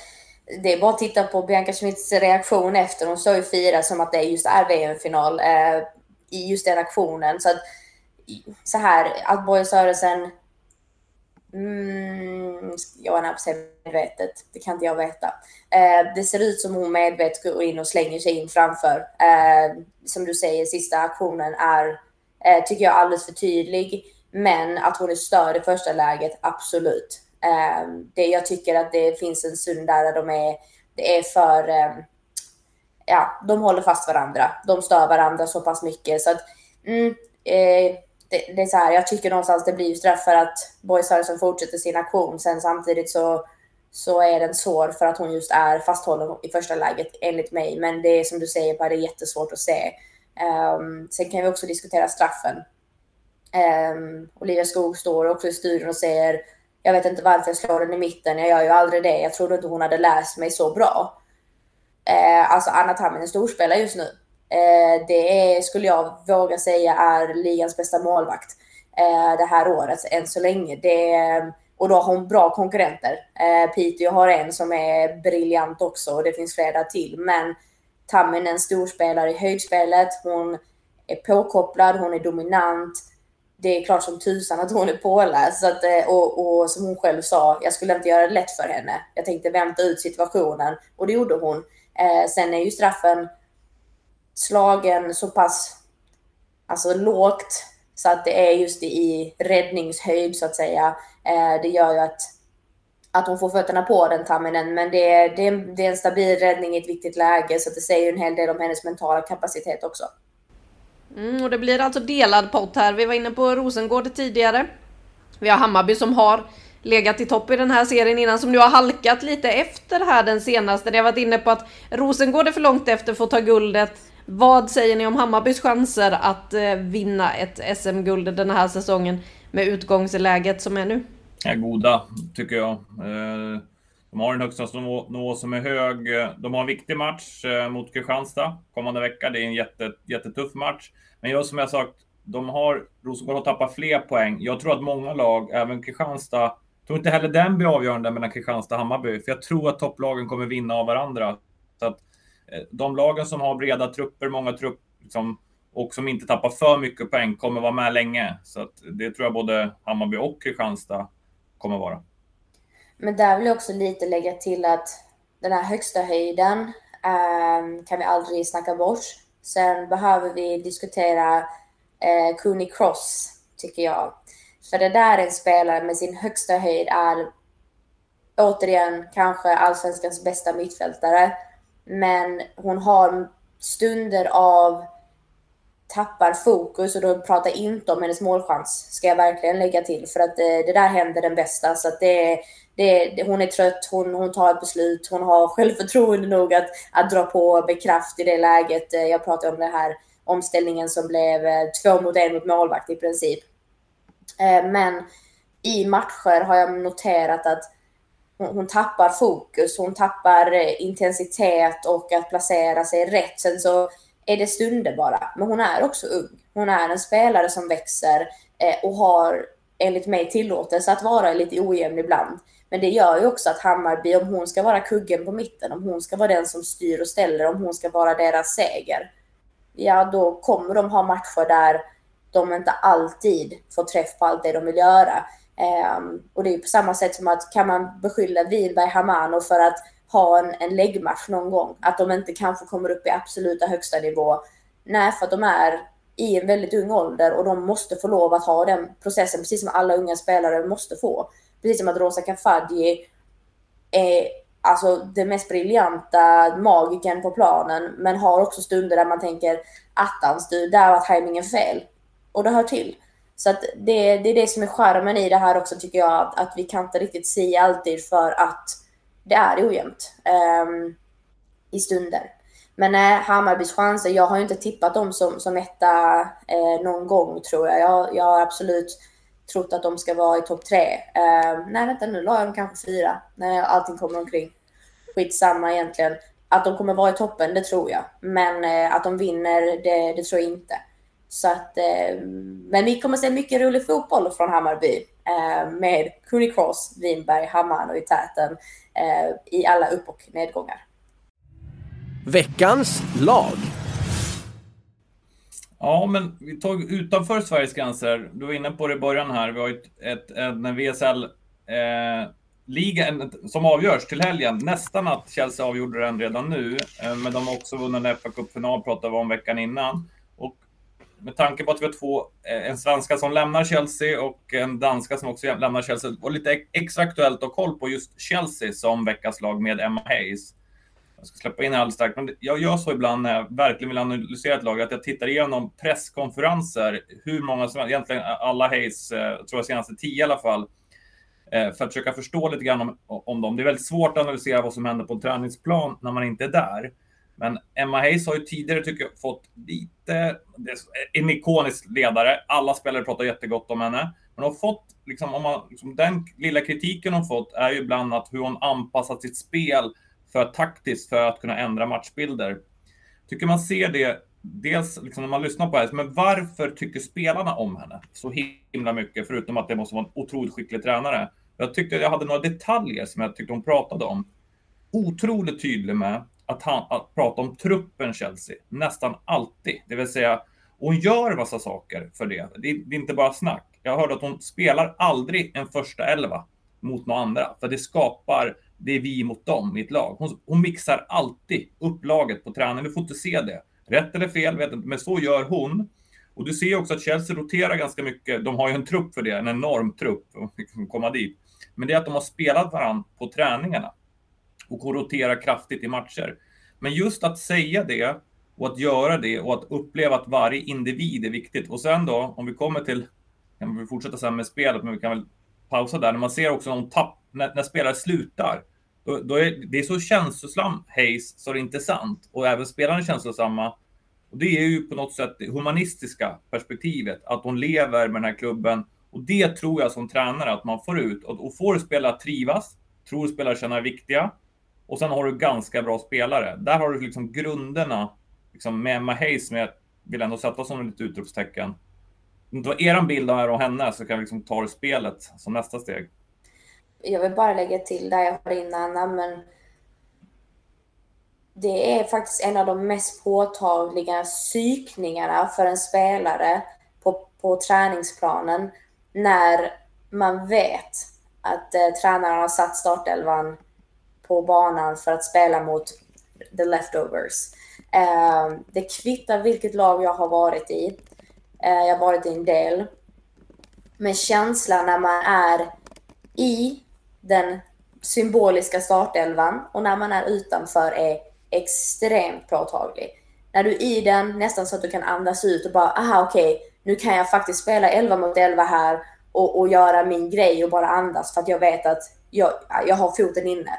det är bara att titta på Bianca Schmidts reaktion efter. Hon står ju fira som att det just är VM-final eh, i just den aktionen. Så att, så här, att Boje Sörensen... Mm, jag på medvetet. Det kan inte jag veta. Eh, det ser ut som hon medvetet går in och slänger sig in framför. Eh, som du säger, sista aktionen är, eh, tycker jag, alldeles för tydlig. Men att hon är störd i första läget, absolut. Eh, det, jag tycker att det finns en stund där de är, det är för, eh, ja, de håller fast varandra. De stör varandra så pass mycket så att, mm, eh, det, det, är så här, jag tycker någonstans det blir straff för att Boys Harrison fortsätter sin aktion. Sen samtidigt så, så är den svår för att hon just är fasthållen i första läget enligt mig. Men det är som du säger, bara det är jättesvårt att se. Um, sen kan vi också diskutera straffen. Um, Olivia Skog står också i studion och säger jag vet inte varför jag slår den i mitten. Jag gör ju aldrig det. Jag trodde inte hon hade läst mig så bra. Eh, alltså Anna Tamminen storspelar just nu. Eh, det är, skulle jag våga säga är ligans bästa målvakt eh, det här året än så länge. Det, och då har hon bra konkurrenter. Eh, Piteå har en som är briljant också och det finns flera till. Men Tamminen storspelare i höjdspelet. Hon är påkopplad, hon är dominant det är klart som tusan att hon är påläst. Så att, eh, och, och som hon själv sa, jag skulle inte göra det lätt för henne. Jag tänkte vänta ut situationen och det gjorde hon. Eh, sen är ju straffen slagen så pass alltså, lågt så att det är just i räddningshöjd så att säga. Eh, det gör ju att att hon får fötterna på den Tamminen. Men det är, det, är, det är en stabil räddning i ett viktigt läge så det säger en hel del om hennes mentala kapacitet också. Mm, och det blir alltså delad pott här. Vi var inne på Rosengård tidigare. Vi har Hammarby som har legat i topp i den här serien innan som nu har halkat lite efter här den senaste. Det har varit inne på att Rosengård är för långt efter för att ta guldet. Vad säger ni om Hammarbys chanser att eh, vinna ett SM-guld den här säsongen med utgångsläget som är nu? Är goda, tycker jag. Eh, de har en högsta nivå som är hög. De har en viktig match eh, mot Kristianstad kommande vecka. Det är en jätte, jättetuff match. Men jag som jag sagt, de har, Rosengård har tappat fler poäng. Jag tror att många lag, även Kristianstad, tror inte heller den blir avgörande mellan Kristianstad och Hammarby. För jag tror att topplagen kommer vinna av varandra. Så att Eh, de lagen som har breda trupper, många trupper, liksom, och som inte tappar för mycket poäng kommer vara med länge. Så att det tror jag både Hammarby och Kristianstad kommer vara. Men där vill jag också lite lägga till att den här högsta höjden eh, kan vi aldrig snacka bort. Sen behöver vi diskutera eh, Cooney Cross, tycker jag. För det där är en spelare med sin högsta höjd är återigen kanske allsvenskans bästa mittfältare. Men hon har stunder av tappar fokus och då pratar jag inte om hennes målchans, ska jag verkligen lägga till. För att det, det där händer den bästa. Så att det, det, hon är trött, hon, hon tar ett beslut, hon har självförtroende nog att, att dra på med kraft i det läget. Eh, jag pratar om den här omställningen som blev eh, två mot en mot målvakt i princip. Men i matcher har jag noterat att hon, hon tappar fokus, hon tappar eh, intensitet och att placera sig rätt. Sen så är det stunder bara. Men hon är också ung. Hon är en spelare som växer eh, och har enligt mig tillåtelse att vara lite ojämn ibland. Men det gör ju också att Hammarby, om hon ska vara kuggen på mitten, om hon ska vara den som styr och ställer, om hon ska vara deras seger, ja då kommer de ha matcher där de inte alltid får träff på allt det de vill göra. Um, och det är på samma sätt som att kan man beskylla Winberg Hamano för att ha en, en läggmatch någon gång. Att de inte kanske kommer upp i absoluta högsta nivå. Nej, för att de är i en väldigt ung ålder och de måste få lov att ha den processen, precis som alla unga spelare måste få. Precis som att Rosa Kafaji är alltså den mest briljanta magiken på planen, men har också stunder där man tänker attans du, där var tajmingen fel. Och det hör till. Så att det, det är det som är charmen i det här också tycker jag, att, att vi kan inte riktigt säga alltid för att det är ojämnt um, i stunder. Men nej, Hammarbys chanser, jag har ju inte tippat dem som, som etta eh, någon gång tror jag. jag. Jag har absolut trott att de ska vara i topp tre. Eh, nej vänta nu la jag dem kanske fyra när allting kommer omkring. Skitsamma egentligen. Att de kommer vara i toppen, det tror jag. Men eh, att de vinner, det, det, tror jag inte. Så att, eh, men vi kommer se mycket rolig fotboll från Hammarby eh, med Cross, Winberg, Hammar och i täten eh, i alla upp och nedgångar. Veckans lag. Ja, men vi tog utanför Sveriges gränser. Du var inne på det i början här. Vi har ett, ett, en VSL eh, liga som avgörs till helgen. Nästan att Chelsea avgjorde den redan nu, eh, men de har också vunnit en FA Cup-final, pratade vi om veckan innan. Med tanke på att vi har två, eh, en svenska som lämnar Chelsea och en danska som också lämnar Chelsea, och lite extra aktuellt att ha koll på just Chelsea som veckans lag med Emma Hayes. Jag ska släppa in alldeles strax, men jag gör så ibland när jag verkligen vill analysera ett lag, att jag tittar igenom presskonferenser, hur många som, egentligen alla Hayes, eh, tror jag senaste tio i alla fall, eh, för att försöka förstå lite grann om, om dem. Det är väldigt svårt att analysera vad som händer på en träningsplan när man inte är där. Men Emma Hayes har ju tidigare, tycker jag, fått lite... En ikonisk ledare. Alla spelare pratar jättegott om henne. Men hon har fått, liksom, om man, liksom, den lilla kritiken hon fått är ju ibland att hur hon anpassat sitt spel för taktiskt för att kunna ändra matchbilder. Tycker man ser det, dels liksom när man lyssnar på henne, men varför tycker spelarna om henne så himla mycket? Förutom att det måste vara en otroligt skicklig tränare. Jag tyckte jag hade några detaljer som jag tyckte hon pratade om. Otroligt tydlig med att, han, att prata om truppen Chelsea, nästan alltid. Det vill säga, hon gör massa saker för det. det. Det är inte bara snack. Jag hörde att hon spelar aldrig en första elva mot några andra, för det skapar det är vi mot dem i ett lag. Hon, hon mixar alltid upp laget på träningen. Du får inte se det. Rätt eller fel vet inte, men så gör hon. Och du ser också att Chelsea roterar ganska mycket. De har ju en trupp för det, en enorm trupp för att komma dit. Men det är att de har spelat varandra på träningarna och rotera kraftigt i matcher. Men just att säga det och att göra det och att uppleva att varje individ är viktigt. Och sen då, om vi kommer till, kan vi fortsätta sen med spelet, men vi kan väl pausa där. När man ser också någon tapp, när, när spelare slutar, då, då är det är så känslosam Hayes så det är inte sant. Och även spelarna är känslosamma. Och det är ju på något sätt det humanistiska perspektivet, att de lever med den här klubben. Och det tror jag som tränare att man får ut. Och, och får spelare trivas, tror spelare känna viktiga. Och sen har du ganska bra spelare. Där har du liksom grunderna liksom med Emma Hayes, som jag vill ändå sätta som ett utropstecken. Om det var er bild av henne så kan vi liksom ta det spelet som nästa steg. Jag vill bara lägga till där jag har innan, men det är faktiskt en av de mest påtagliga psykningarna för en spelare på, på träningsplanen när man vet att eh, tränaren har satt startelvan på banan för att spela mot the leftovers. Eh, det kvittar vilket lag jag har varit i. Eh, jag har varit i en del. Men känslan när man är i den symboliska startelvan och när man är utanför är extremt påtaglig. När du är i den, nästan så att du kan andas ut och bara, aha okej, okay, nu kan jag faktiskt spela 11 mot 11 här och, och göra min grej och bara andas för att jag vet att jag, jag har foten inne.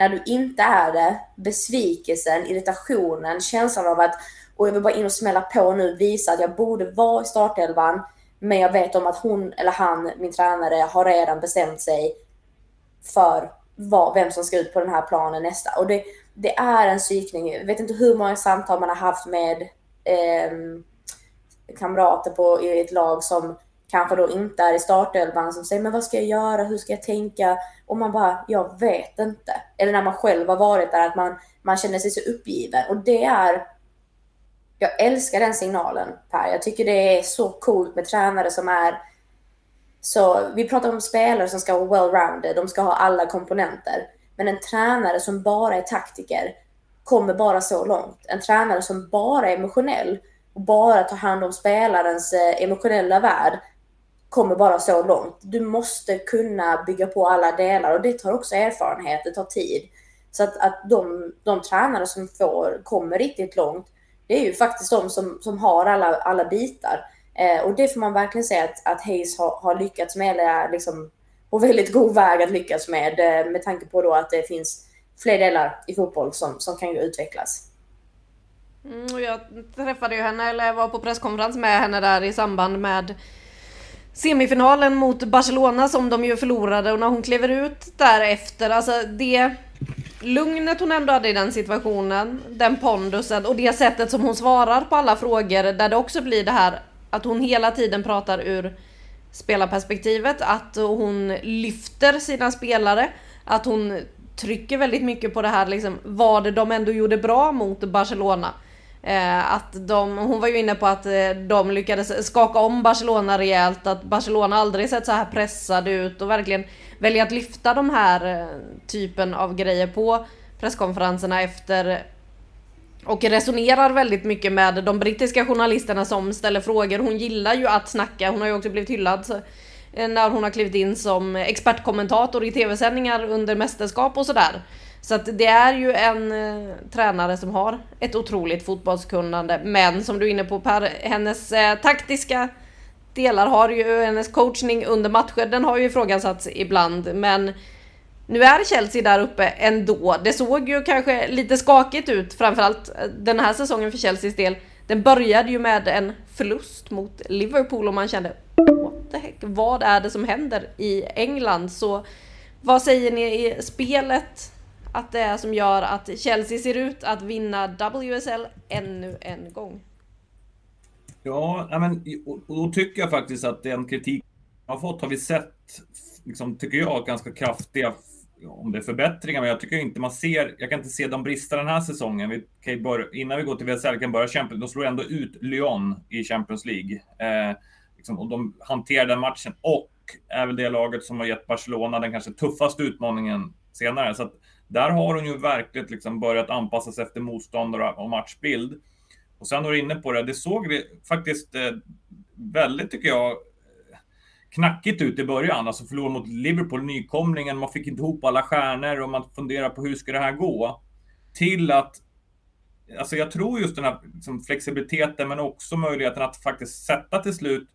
När du inte är det, besvikelsen, irritationen, känslan av att och jag vill bara in och smälla på nu, visa att jag borde vara i startelvan, men jag vet om att hon eller han, min tränare, har redan bestämt sig för vad, vem som ska ut på den här planen nästa. Och det, det är en psykning. Jag vet inte hur många samtal man har haft med eh, kamrater på, i ett lag som kanske då inte är i startelvan som säger men vad ska jag göra, hur ska jag tänka? Och man bara, jag vet inte. Eller när man själv har varit där, att man, man känner sig så uppgiven. Och det är, jag älskar den signalen Per. Jag tycker det är så coolt med tränare som är så vi pratar om spelare som ska vara well-rounded, de ska ha alla komponenter. Men en tränare som bara är taktiker kommer bara så långt. En tränare som bara är emotionell och bara tar hand om spelarens eh, emotionella värld kommer bara så långt. Du måste kunna bygga på alla delar och det tar också erfarenhet, det tar tid. Så att, att de, de tränare som får, kommer riktigt långt, det är ju faktiskt de som, som har alla, alla bitar. Eh, och det får man verkligen säga att, att Hayes har, har lyckats med, eller är liksom på väldigt god väg att lyckas med, eh, med tanke på då att det finns fler delar i fotboll som, som kan utvecklas. Mm, jag träffade ju henne, eller var på presskonferens med henne där i samband med semifinalen mot Barcelona som de ju förlorade och när hon kliver ut därefter, alltså det lugnet hon ändå hade i den situationen, den pondusen och det sättet som hon svarar på alla frågor där det också blir det här att hon hela tiden pratar ur spelarperspektivet, att hon lyfter sina spelare, att hon trycker väldigt mycket på det här liksom vad de ändå gjorde bra mot Barcelona. Eh, att de, hon var ju inne på att eh, de lyckades skaka om Barcelona rejält, att Barcelona aldrig sett så här pressade ut och verkligen välja att lyfta de här eh, typen av grejer på presskonferenserna efter och resonerar väldigt mycket med de brittiska journalisterna som ställer frågor. Hon gillar ju att snacka, hon har ju också blivit hyllad så, eh, när hon har klivit in som expertkommentator i tv-sändningar under mästerskap och sådär. Så att det är ju en eh, tränare som har ett otroligt fotbollskunnande. Men som du är inne på Per, hennes eh, taktiska delar har ju, eh, hennes coachning under matcher, den har ju ifrågasatts ibland. Men nu är Chelsea där uppe ändå. Det såg ju kanske lite skakigt ut, framförallt eh, den här säsongen för Chelseas del. Den började ju med en förlust mot Liverpool och man kände What the heck, vad är det som händer i England? Så vad säger ni i spelet att det är som gör att Chelsea ser ut att vinna WSL ännu en gång? Ja, men, och då tycker jag faktiskt att den kritik jag har fått har vi sett, liksom, tycker jag, ganska kraftiga om det är förbättringar, men jag tycker inte man ser. Jag kan inte se de brister den här säsongen. Vi kan börja, innan vi går till VSL kan börja Champions. De slår ändå ut Lyon i Champions League eh, liksom, och de hanterar den matchen och är väl det laget som har gett Barcelona den kanske tuffaste utmaningen senare. Så att där har hon ju verkligen liksom börjat anpassa sig efter motståndare och matchbild. Och sen var du inne på det, det såg vi faktiskt eh, väldigt, tycker jag, knackigt ut i början. Alltså förlora mot Liverpool, nykomlingen, man fick inte ihop alla stjärnor och man funderar på hur ska det här gå? Till att Alltså jag tror just den här liksom, flexibiliteten men också möjligheten att faktiskt sätta till slut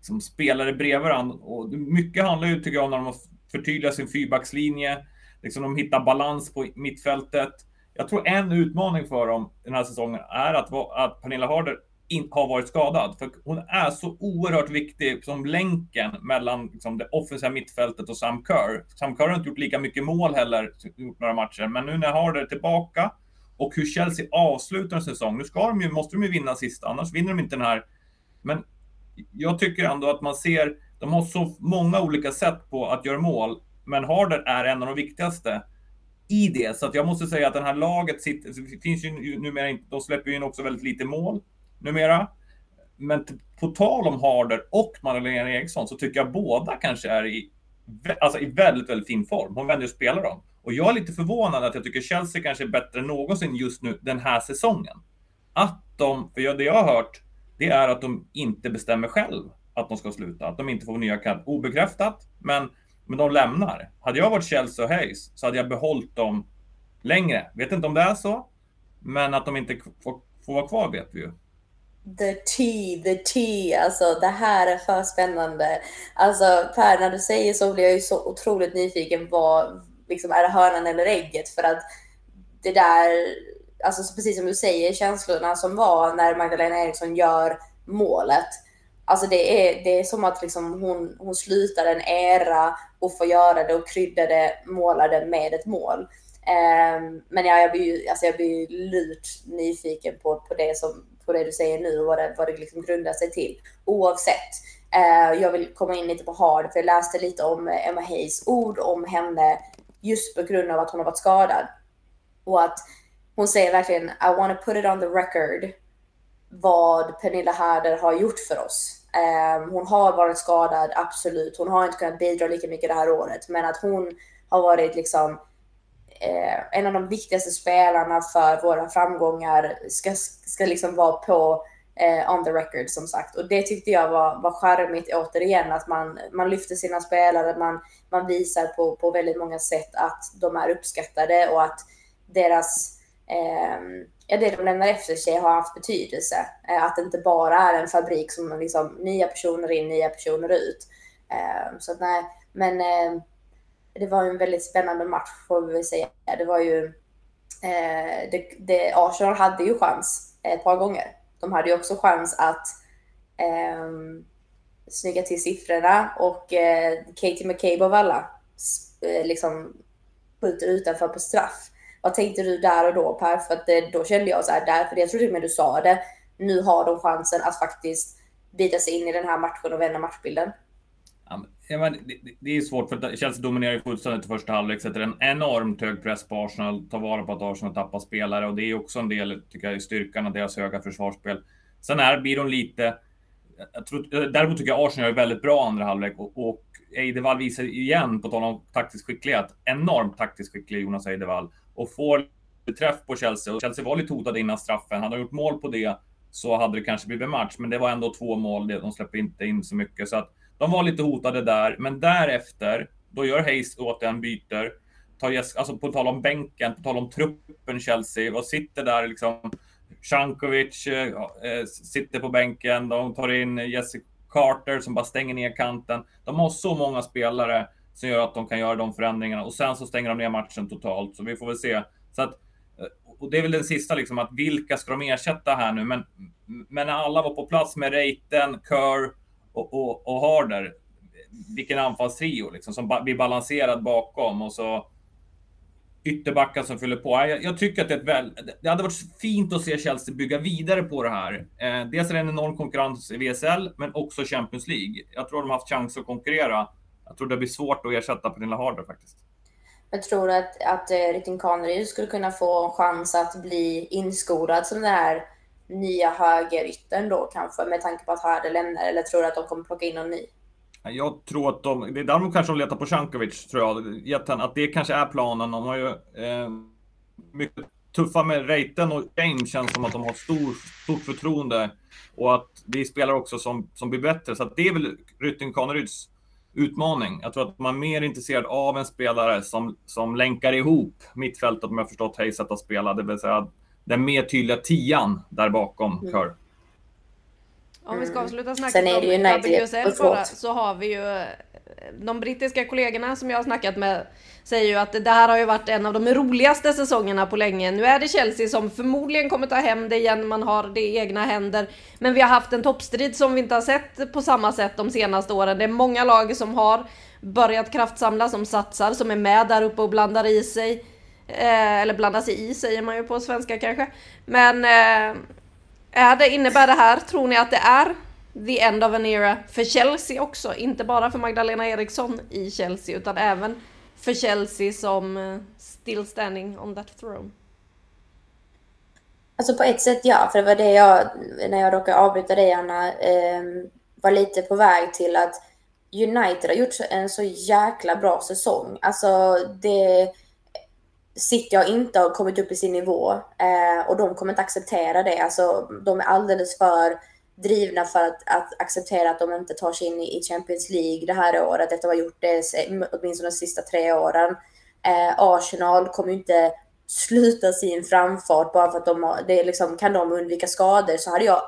som spelare bredvid varandra. Och mycket handlar ju, tycker jag, om när de förtydligar sin fyrbackslinje. Liksom de hittar balans på mittfältet. Jag tror en utmaning för dem den här säsongen är att, att Pernilla Harder in, har varit skadad. För hon är så oerhört viktig som länken mellan liksom, det offensiva mittfältet och Sam Kerr. Sam Kerr har inte gjort lika mycket mål heller, gjort några matcher. Men nu när Harder är tillbaka och hur Chelsea avslutar en säsong. Nu ska de ju, måste de ju vinna sista, annars vinner de inte den här. Men jag tycker ändå att man ser, de har så många olika sätt på att göra mål. Men Harder är en av de viktigaste i det. Så att jag måste säga att det här laget sitter, finns ju numera inte, de släpper ju in också väldigt lite mål numera. Men på tal om Harder och Madeleine Eriksson så tycker jag båda kanske är i, alltså i väldigt, väldigt fin form. Hon vänder och spelar dem. Och jag är lite förvånad att jag tycker Chelsea kanske är bättre än någonsin just nu den här säsongen. Att de, för det jag har hört, det är att de inte bestämmer själv att de ska sluta. Att de inte får nya kall. Obekräftat, men, men de lämnar. Hade jag varit Chelsea och Hayes så hade jag behållit dem längre. Vet inte om det är så, men att de inte får, får vara kvar vet vi ju. The tea, the tea. Alltså det här är för spännande. Alltså Per, när du säger så blir jag ju så otroligt nyfiken Vad liksom, är det hönan eller ägget? För att det där, alltså precis som du säger, känslorna som var när Magdalena Eriksson gör målet. Alltså det är, det är som att liksom hon, hon slutar en era och får göra det och krydda det, måla det med ett mål. Um, men ja, jag blir ju alltså jag blir lurt nyfiken på, på, det som, på det du säger nu och vad det, vad det liksom grundar sig till. Oavsett. Uh, jag vill komma in lite på Hard, för jag läste lite om Emma Hayes ord om henne just på grund av att hon har varit skadad. Och att hon säger verkligen I want to put it on the record vad Pernilla Harder har gjort för oss. Um, hon har varit skadad, absolut. Hon har inte kunnat bidra lika mycket det här året, men att hon har varit liksom uh, en av de viktigaste spelarna för våra framgångar ska, ska liksom vara på uh, on the record som sagt. Och det tyckte jag var, var charmigt återigen, att man, man lyfter sina spelare, man, man visar på, på väldigt många sätt att de är uppskattade och att deras Ehm, ja, det de lämnar efter sig har haft betydelse. Eh, att det inte bara är en fabrik som liksom nya personer in, nya personer ut. Eh, så att nej, men eh, det var en väldigt spännande match får vi väl säga. Det var ju, eh, det, det, Arsenal hade ju chans ett par gånger. De hade ju också chans att eh, snygga till siffrorna och eh, Katie McCabe av alla eh, liksom skjuter utanför på straff. Vad tänkte du där och då Per? För att det, då kände jag så här, där, för jag tror till och med du sa det, nu har de chansen att faktiskt bita sig in i den här matchen och vända matchbilden. Ja, men det, det är svårt för Chelsea dominerar ju fullständigt i första halvlek, sätter en enormt hög press på Arsenal, tar vara på att Arsenal tappar spelare och det är också en del, tycker jag, i styrkan av deras höga försvarsspel. Sen är, blir de lite jag tror, däremot tycker jag Arsenal gör väldigt bra andra halvlek och, och Eidevall visar igen, på tal om taktisk skicklighet, enormt taktiskt skicklig Jonas Eidevall och får träff på Chelsea. Och Chelsea var lite hotade innan straffen. Hade de gjort mål på det så hade det kanske blivit match, men det var ändå två mål. De släpper inte in så mycket, så att de var lite hotade där. Men därefter, då gör Hayes återigen byter. Tar, alltså på tal om bänken, på tal om truppen Chelsea och sitter där liksom Cankovic eh, eh, sitter på bänken. De tar in Jessica Carter som bara stänger ner kanten. De har så många spelare som gör att de kan göra de förändringarna och sen så stänger de ner matchen totalt. Så vi får väl se. Så att, eh, och det är väl den sista, liksom, att vilka ska de ersätta här nu? Men, men när alla var på plats med Reiten, Kerr och, och, och Harder, vilken anfallstrio liksom, som blir balanserad bakom och så ytterbackar som fyller på. Jag, jag, tycker att det, är ett väl, det hade varit fint att se Chelsea bygga vidare på det här. Eh, dels är det en enorm konkurrens i VSL, men också Champions League. Jag tror de har haft chans att konkurrera. Jag tror det blir svårt att ersätta Pernilla Harder faktiskt. Jag tror att, att uh, Ritin skulle kunna få en chans att bli inskolad som den här nya högeryttern då kanske, med tanke på att Harder lämnar, eller tror du att de kommer plocka in någon ny? Jag tror att de, det är däremot kanske de letar på Cankovic, tror jag. Att det kanske är planen. De har ju eh, mycket tuffa med Reiten och James känns som att de har stor, stort förtroende och att vi spelar också som, som blir bättre. Så det är väl Rytting Kaneryds utmaning. Jag tror att man är mer intresserad av en spelare som, som länkar ihop mittfältet, om jag förstått Hayes sätt att spela, det vill säga den mer tydliga tian där bakom mm. Kör. Om vi ska avsluta snacket Sen är det ju om WSL bara, så har vi ju eh, de brittiska kollegorna som jag har snackat med säger ju att det här har ju varit en av de roligaste säsongerna på länge. Nu är det Chelsea som förmodligen kommer ta hem det igen, man har det i egna händer. Men vi har haft en toppstrid som vi inte har sett på samma sätt de senaste åren. Det är många lag som har börjat kraftsamla, som satsar, som är med där uppe och blandar i sig. Eh, eller blandar sig i säger man ju på svenska kanske. Men eh, är det, innebär det här, tror ni att det är the end of an era för Chelsea också? Inte bara för Magdalena Eriksson i Chelsea utan även för Chelsea som eh, still standing on that throne? Alltså på ett sätt ja, för det var det jag, när jag råkade avbryta dig Anna, eh, var lite på väg till att United har gjort en så jäkla bra säsong. Alltså det City har inte kommit upp i sin nivå eh, och de kommer inte acceptera det. Alltså de är alldeles för drivna för att, att acceptera att de inte tar sig in i Champions League det här året efter att ha gjort det åtminstone de sista tre åren. Eh, Arsenal kommer inte sluta sin framfart bara för att de har, det är liksom, kan de undvika skador så hade jag,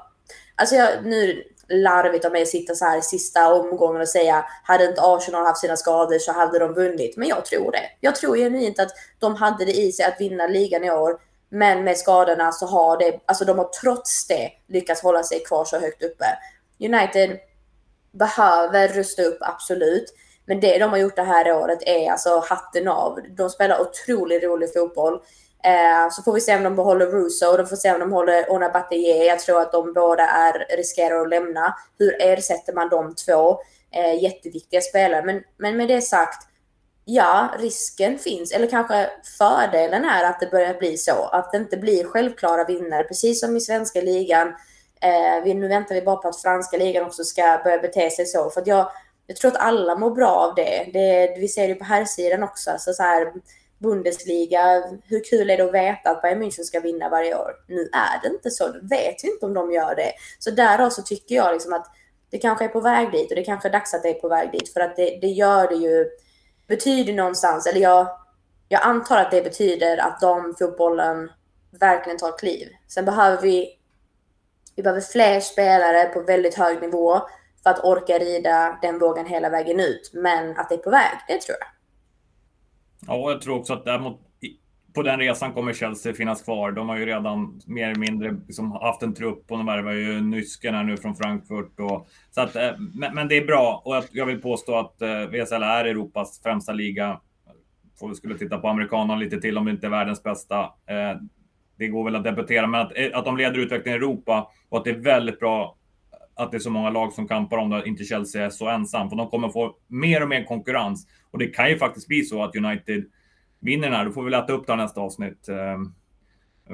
alltså jag, nu larvigt av mig att sitta så här i sista omgången och säga hade inte Arsenal haft sina skador så hade de vunnit. Men jag tror det. Jag tror genuint att de hade det i sig att vinna ligan i år. Men med skadorna så har det, alltså de har trots det lyckats hålla sig kvar så högt uppe. United behöver rusta upp, absolut. Men det de har gjort det här året är alltså hatten av. De spelar otroligt rolig fotboll. Eh, så får vi se om de behåller Russo, de får se om de håller Ona Bataille. Jag tror att de båda är, riskerar att lämna. Hur ersätter man de två? Eh, jätteviktiga spelare. Men, men med det sagt, ja, risken finns, eller kanske fördelen är att det börjar bli så. Att det inte blir självklara vinnare, precis som i svenska ligan. Eh, vi, nu väntar vi bara på att franska ligan också ska börja bete sig så. För jag, jag tror att alla mår bra av det. det vi ser det på här sidan också. Så så här, Bundesliga, hur kul är det att veta att Bayern München ska vinna varje år? Nu är det inte så, du vet ju inte om de gör det. Så därav så tycker jag liksom att det kanske är på väg dit och det kanske är dags att det är på väg dit för att det, det gör det ju betyder någonstans, eller jag, jag antar att det betyder att de fotbollen verkligen tar kliv. Sen behöver vi, vi behöver fler spelare på väldigt hög nivå för att orka rida den vågen hela vägen ut. Men att det är på väg, det tror jag. Ja, jag tror också att däremot på den resan kommer Chelsea finnas kvar. De har ju redan mer eller mindre liksom haft en trupp och de värvar ju Nysken här nu från Frankfurt. Och, så att, eh, men, men, det är bra och jag vill påstå att eh, VSL är Europas främsta liga. Får vi skulle titta på amerikanerna lite till om det inte är världens bästa. Eh, det går väl att debattera, men att, att de leder utvecklingen i Europa och att det är väldigt bra att det är så många lag som kampar om det, inte Chelsea är så ensam. För de kommer få mer och mer konkurrens. Och det kan ju faktiskt bli så att United vinner den här, då får vi lätta upp det här nästa avsnitt. Ehm,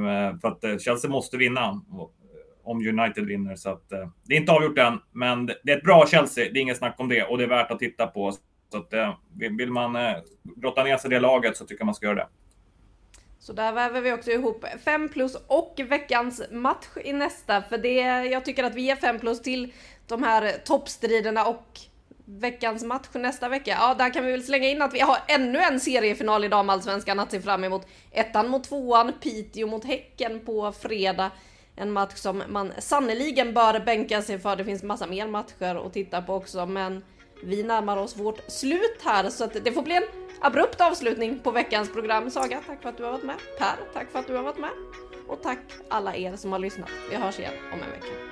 ehm, för att eh, Chelsea måste vinna eh, om United vinner. Så att, eh, det är inte avgjort än, men det är ett bra Chelsea. Det är inget snack om det och det är värt att titta på. Så att, vill man grotta ner sig i det laget så tycker jag man ska göra det. Så där väver vi också ihop 5 plus och veckans match i nästa. För det, jag tycker att vi ger 5 plus till de här toppstriderna och veckans match nästa vecka. Ja, där kan vi väl slänga in att vi har ännu en seriefinal i damallsvenskan att se fram emot. Ettan mot tvåan, Piteå mot Häcken på fredag. En match som man sannoliken bör bänka sig för. Det finns massa mer matcher att titta på också, men vi närmar oss vårt slut här så att det får bli en abrupt avslutning på veckans program. Saga, tack för att du har varit med. Per, tack för att du har varit med. Och tack alla er som har lyssnat. Vi hörs igen om en vecka.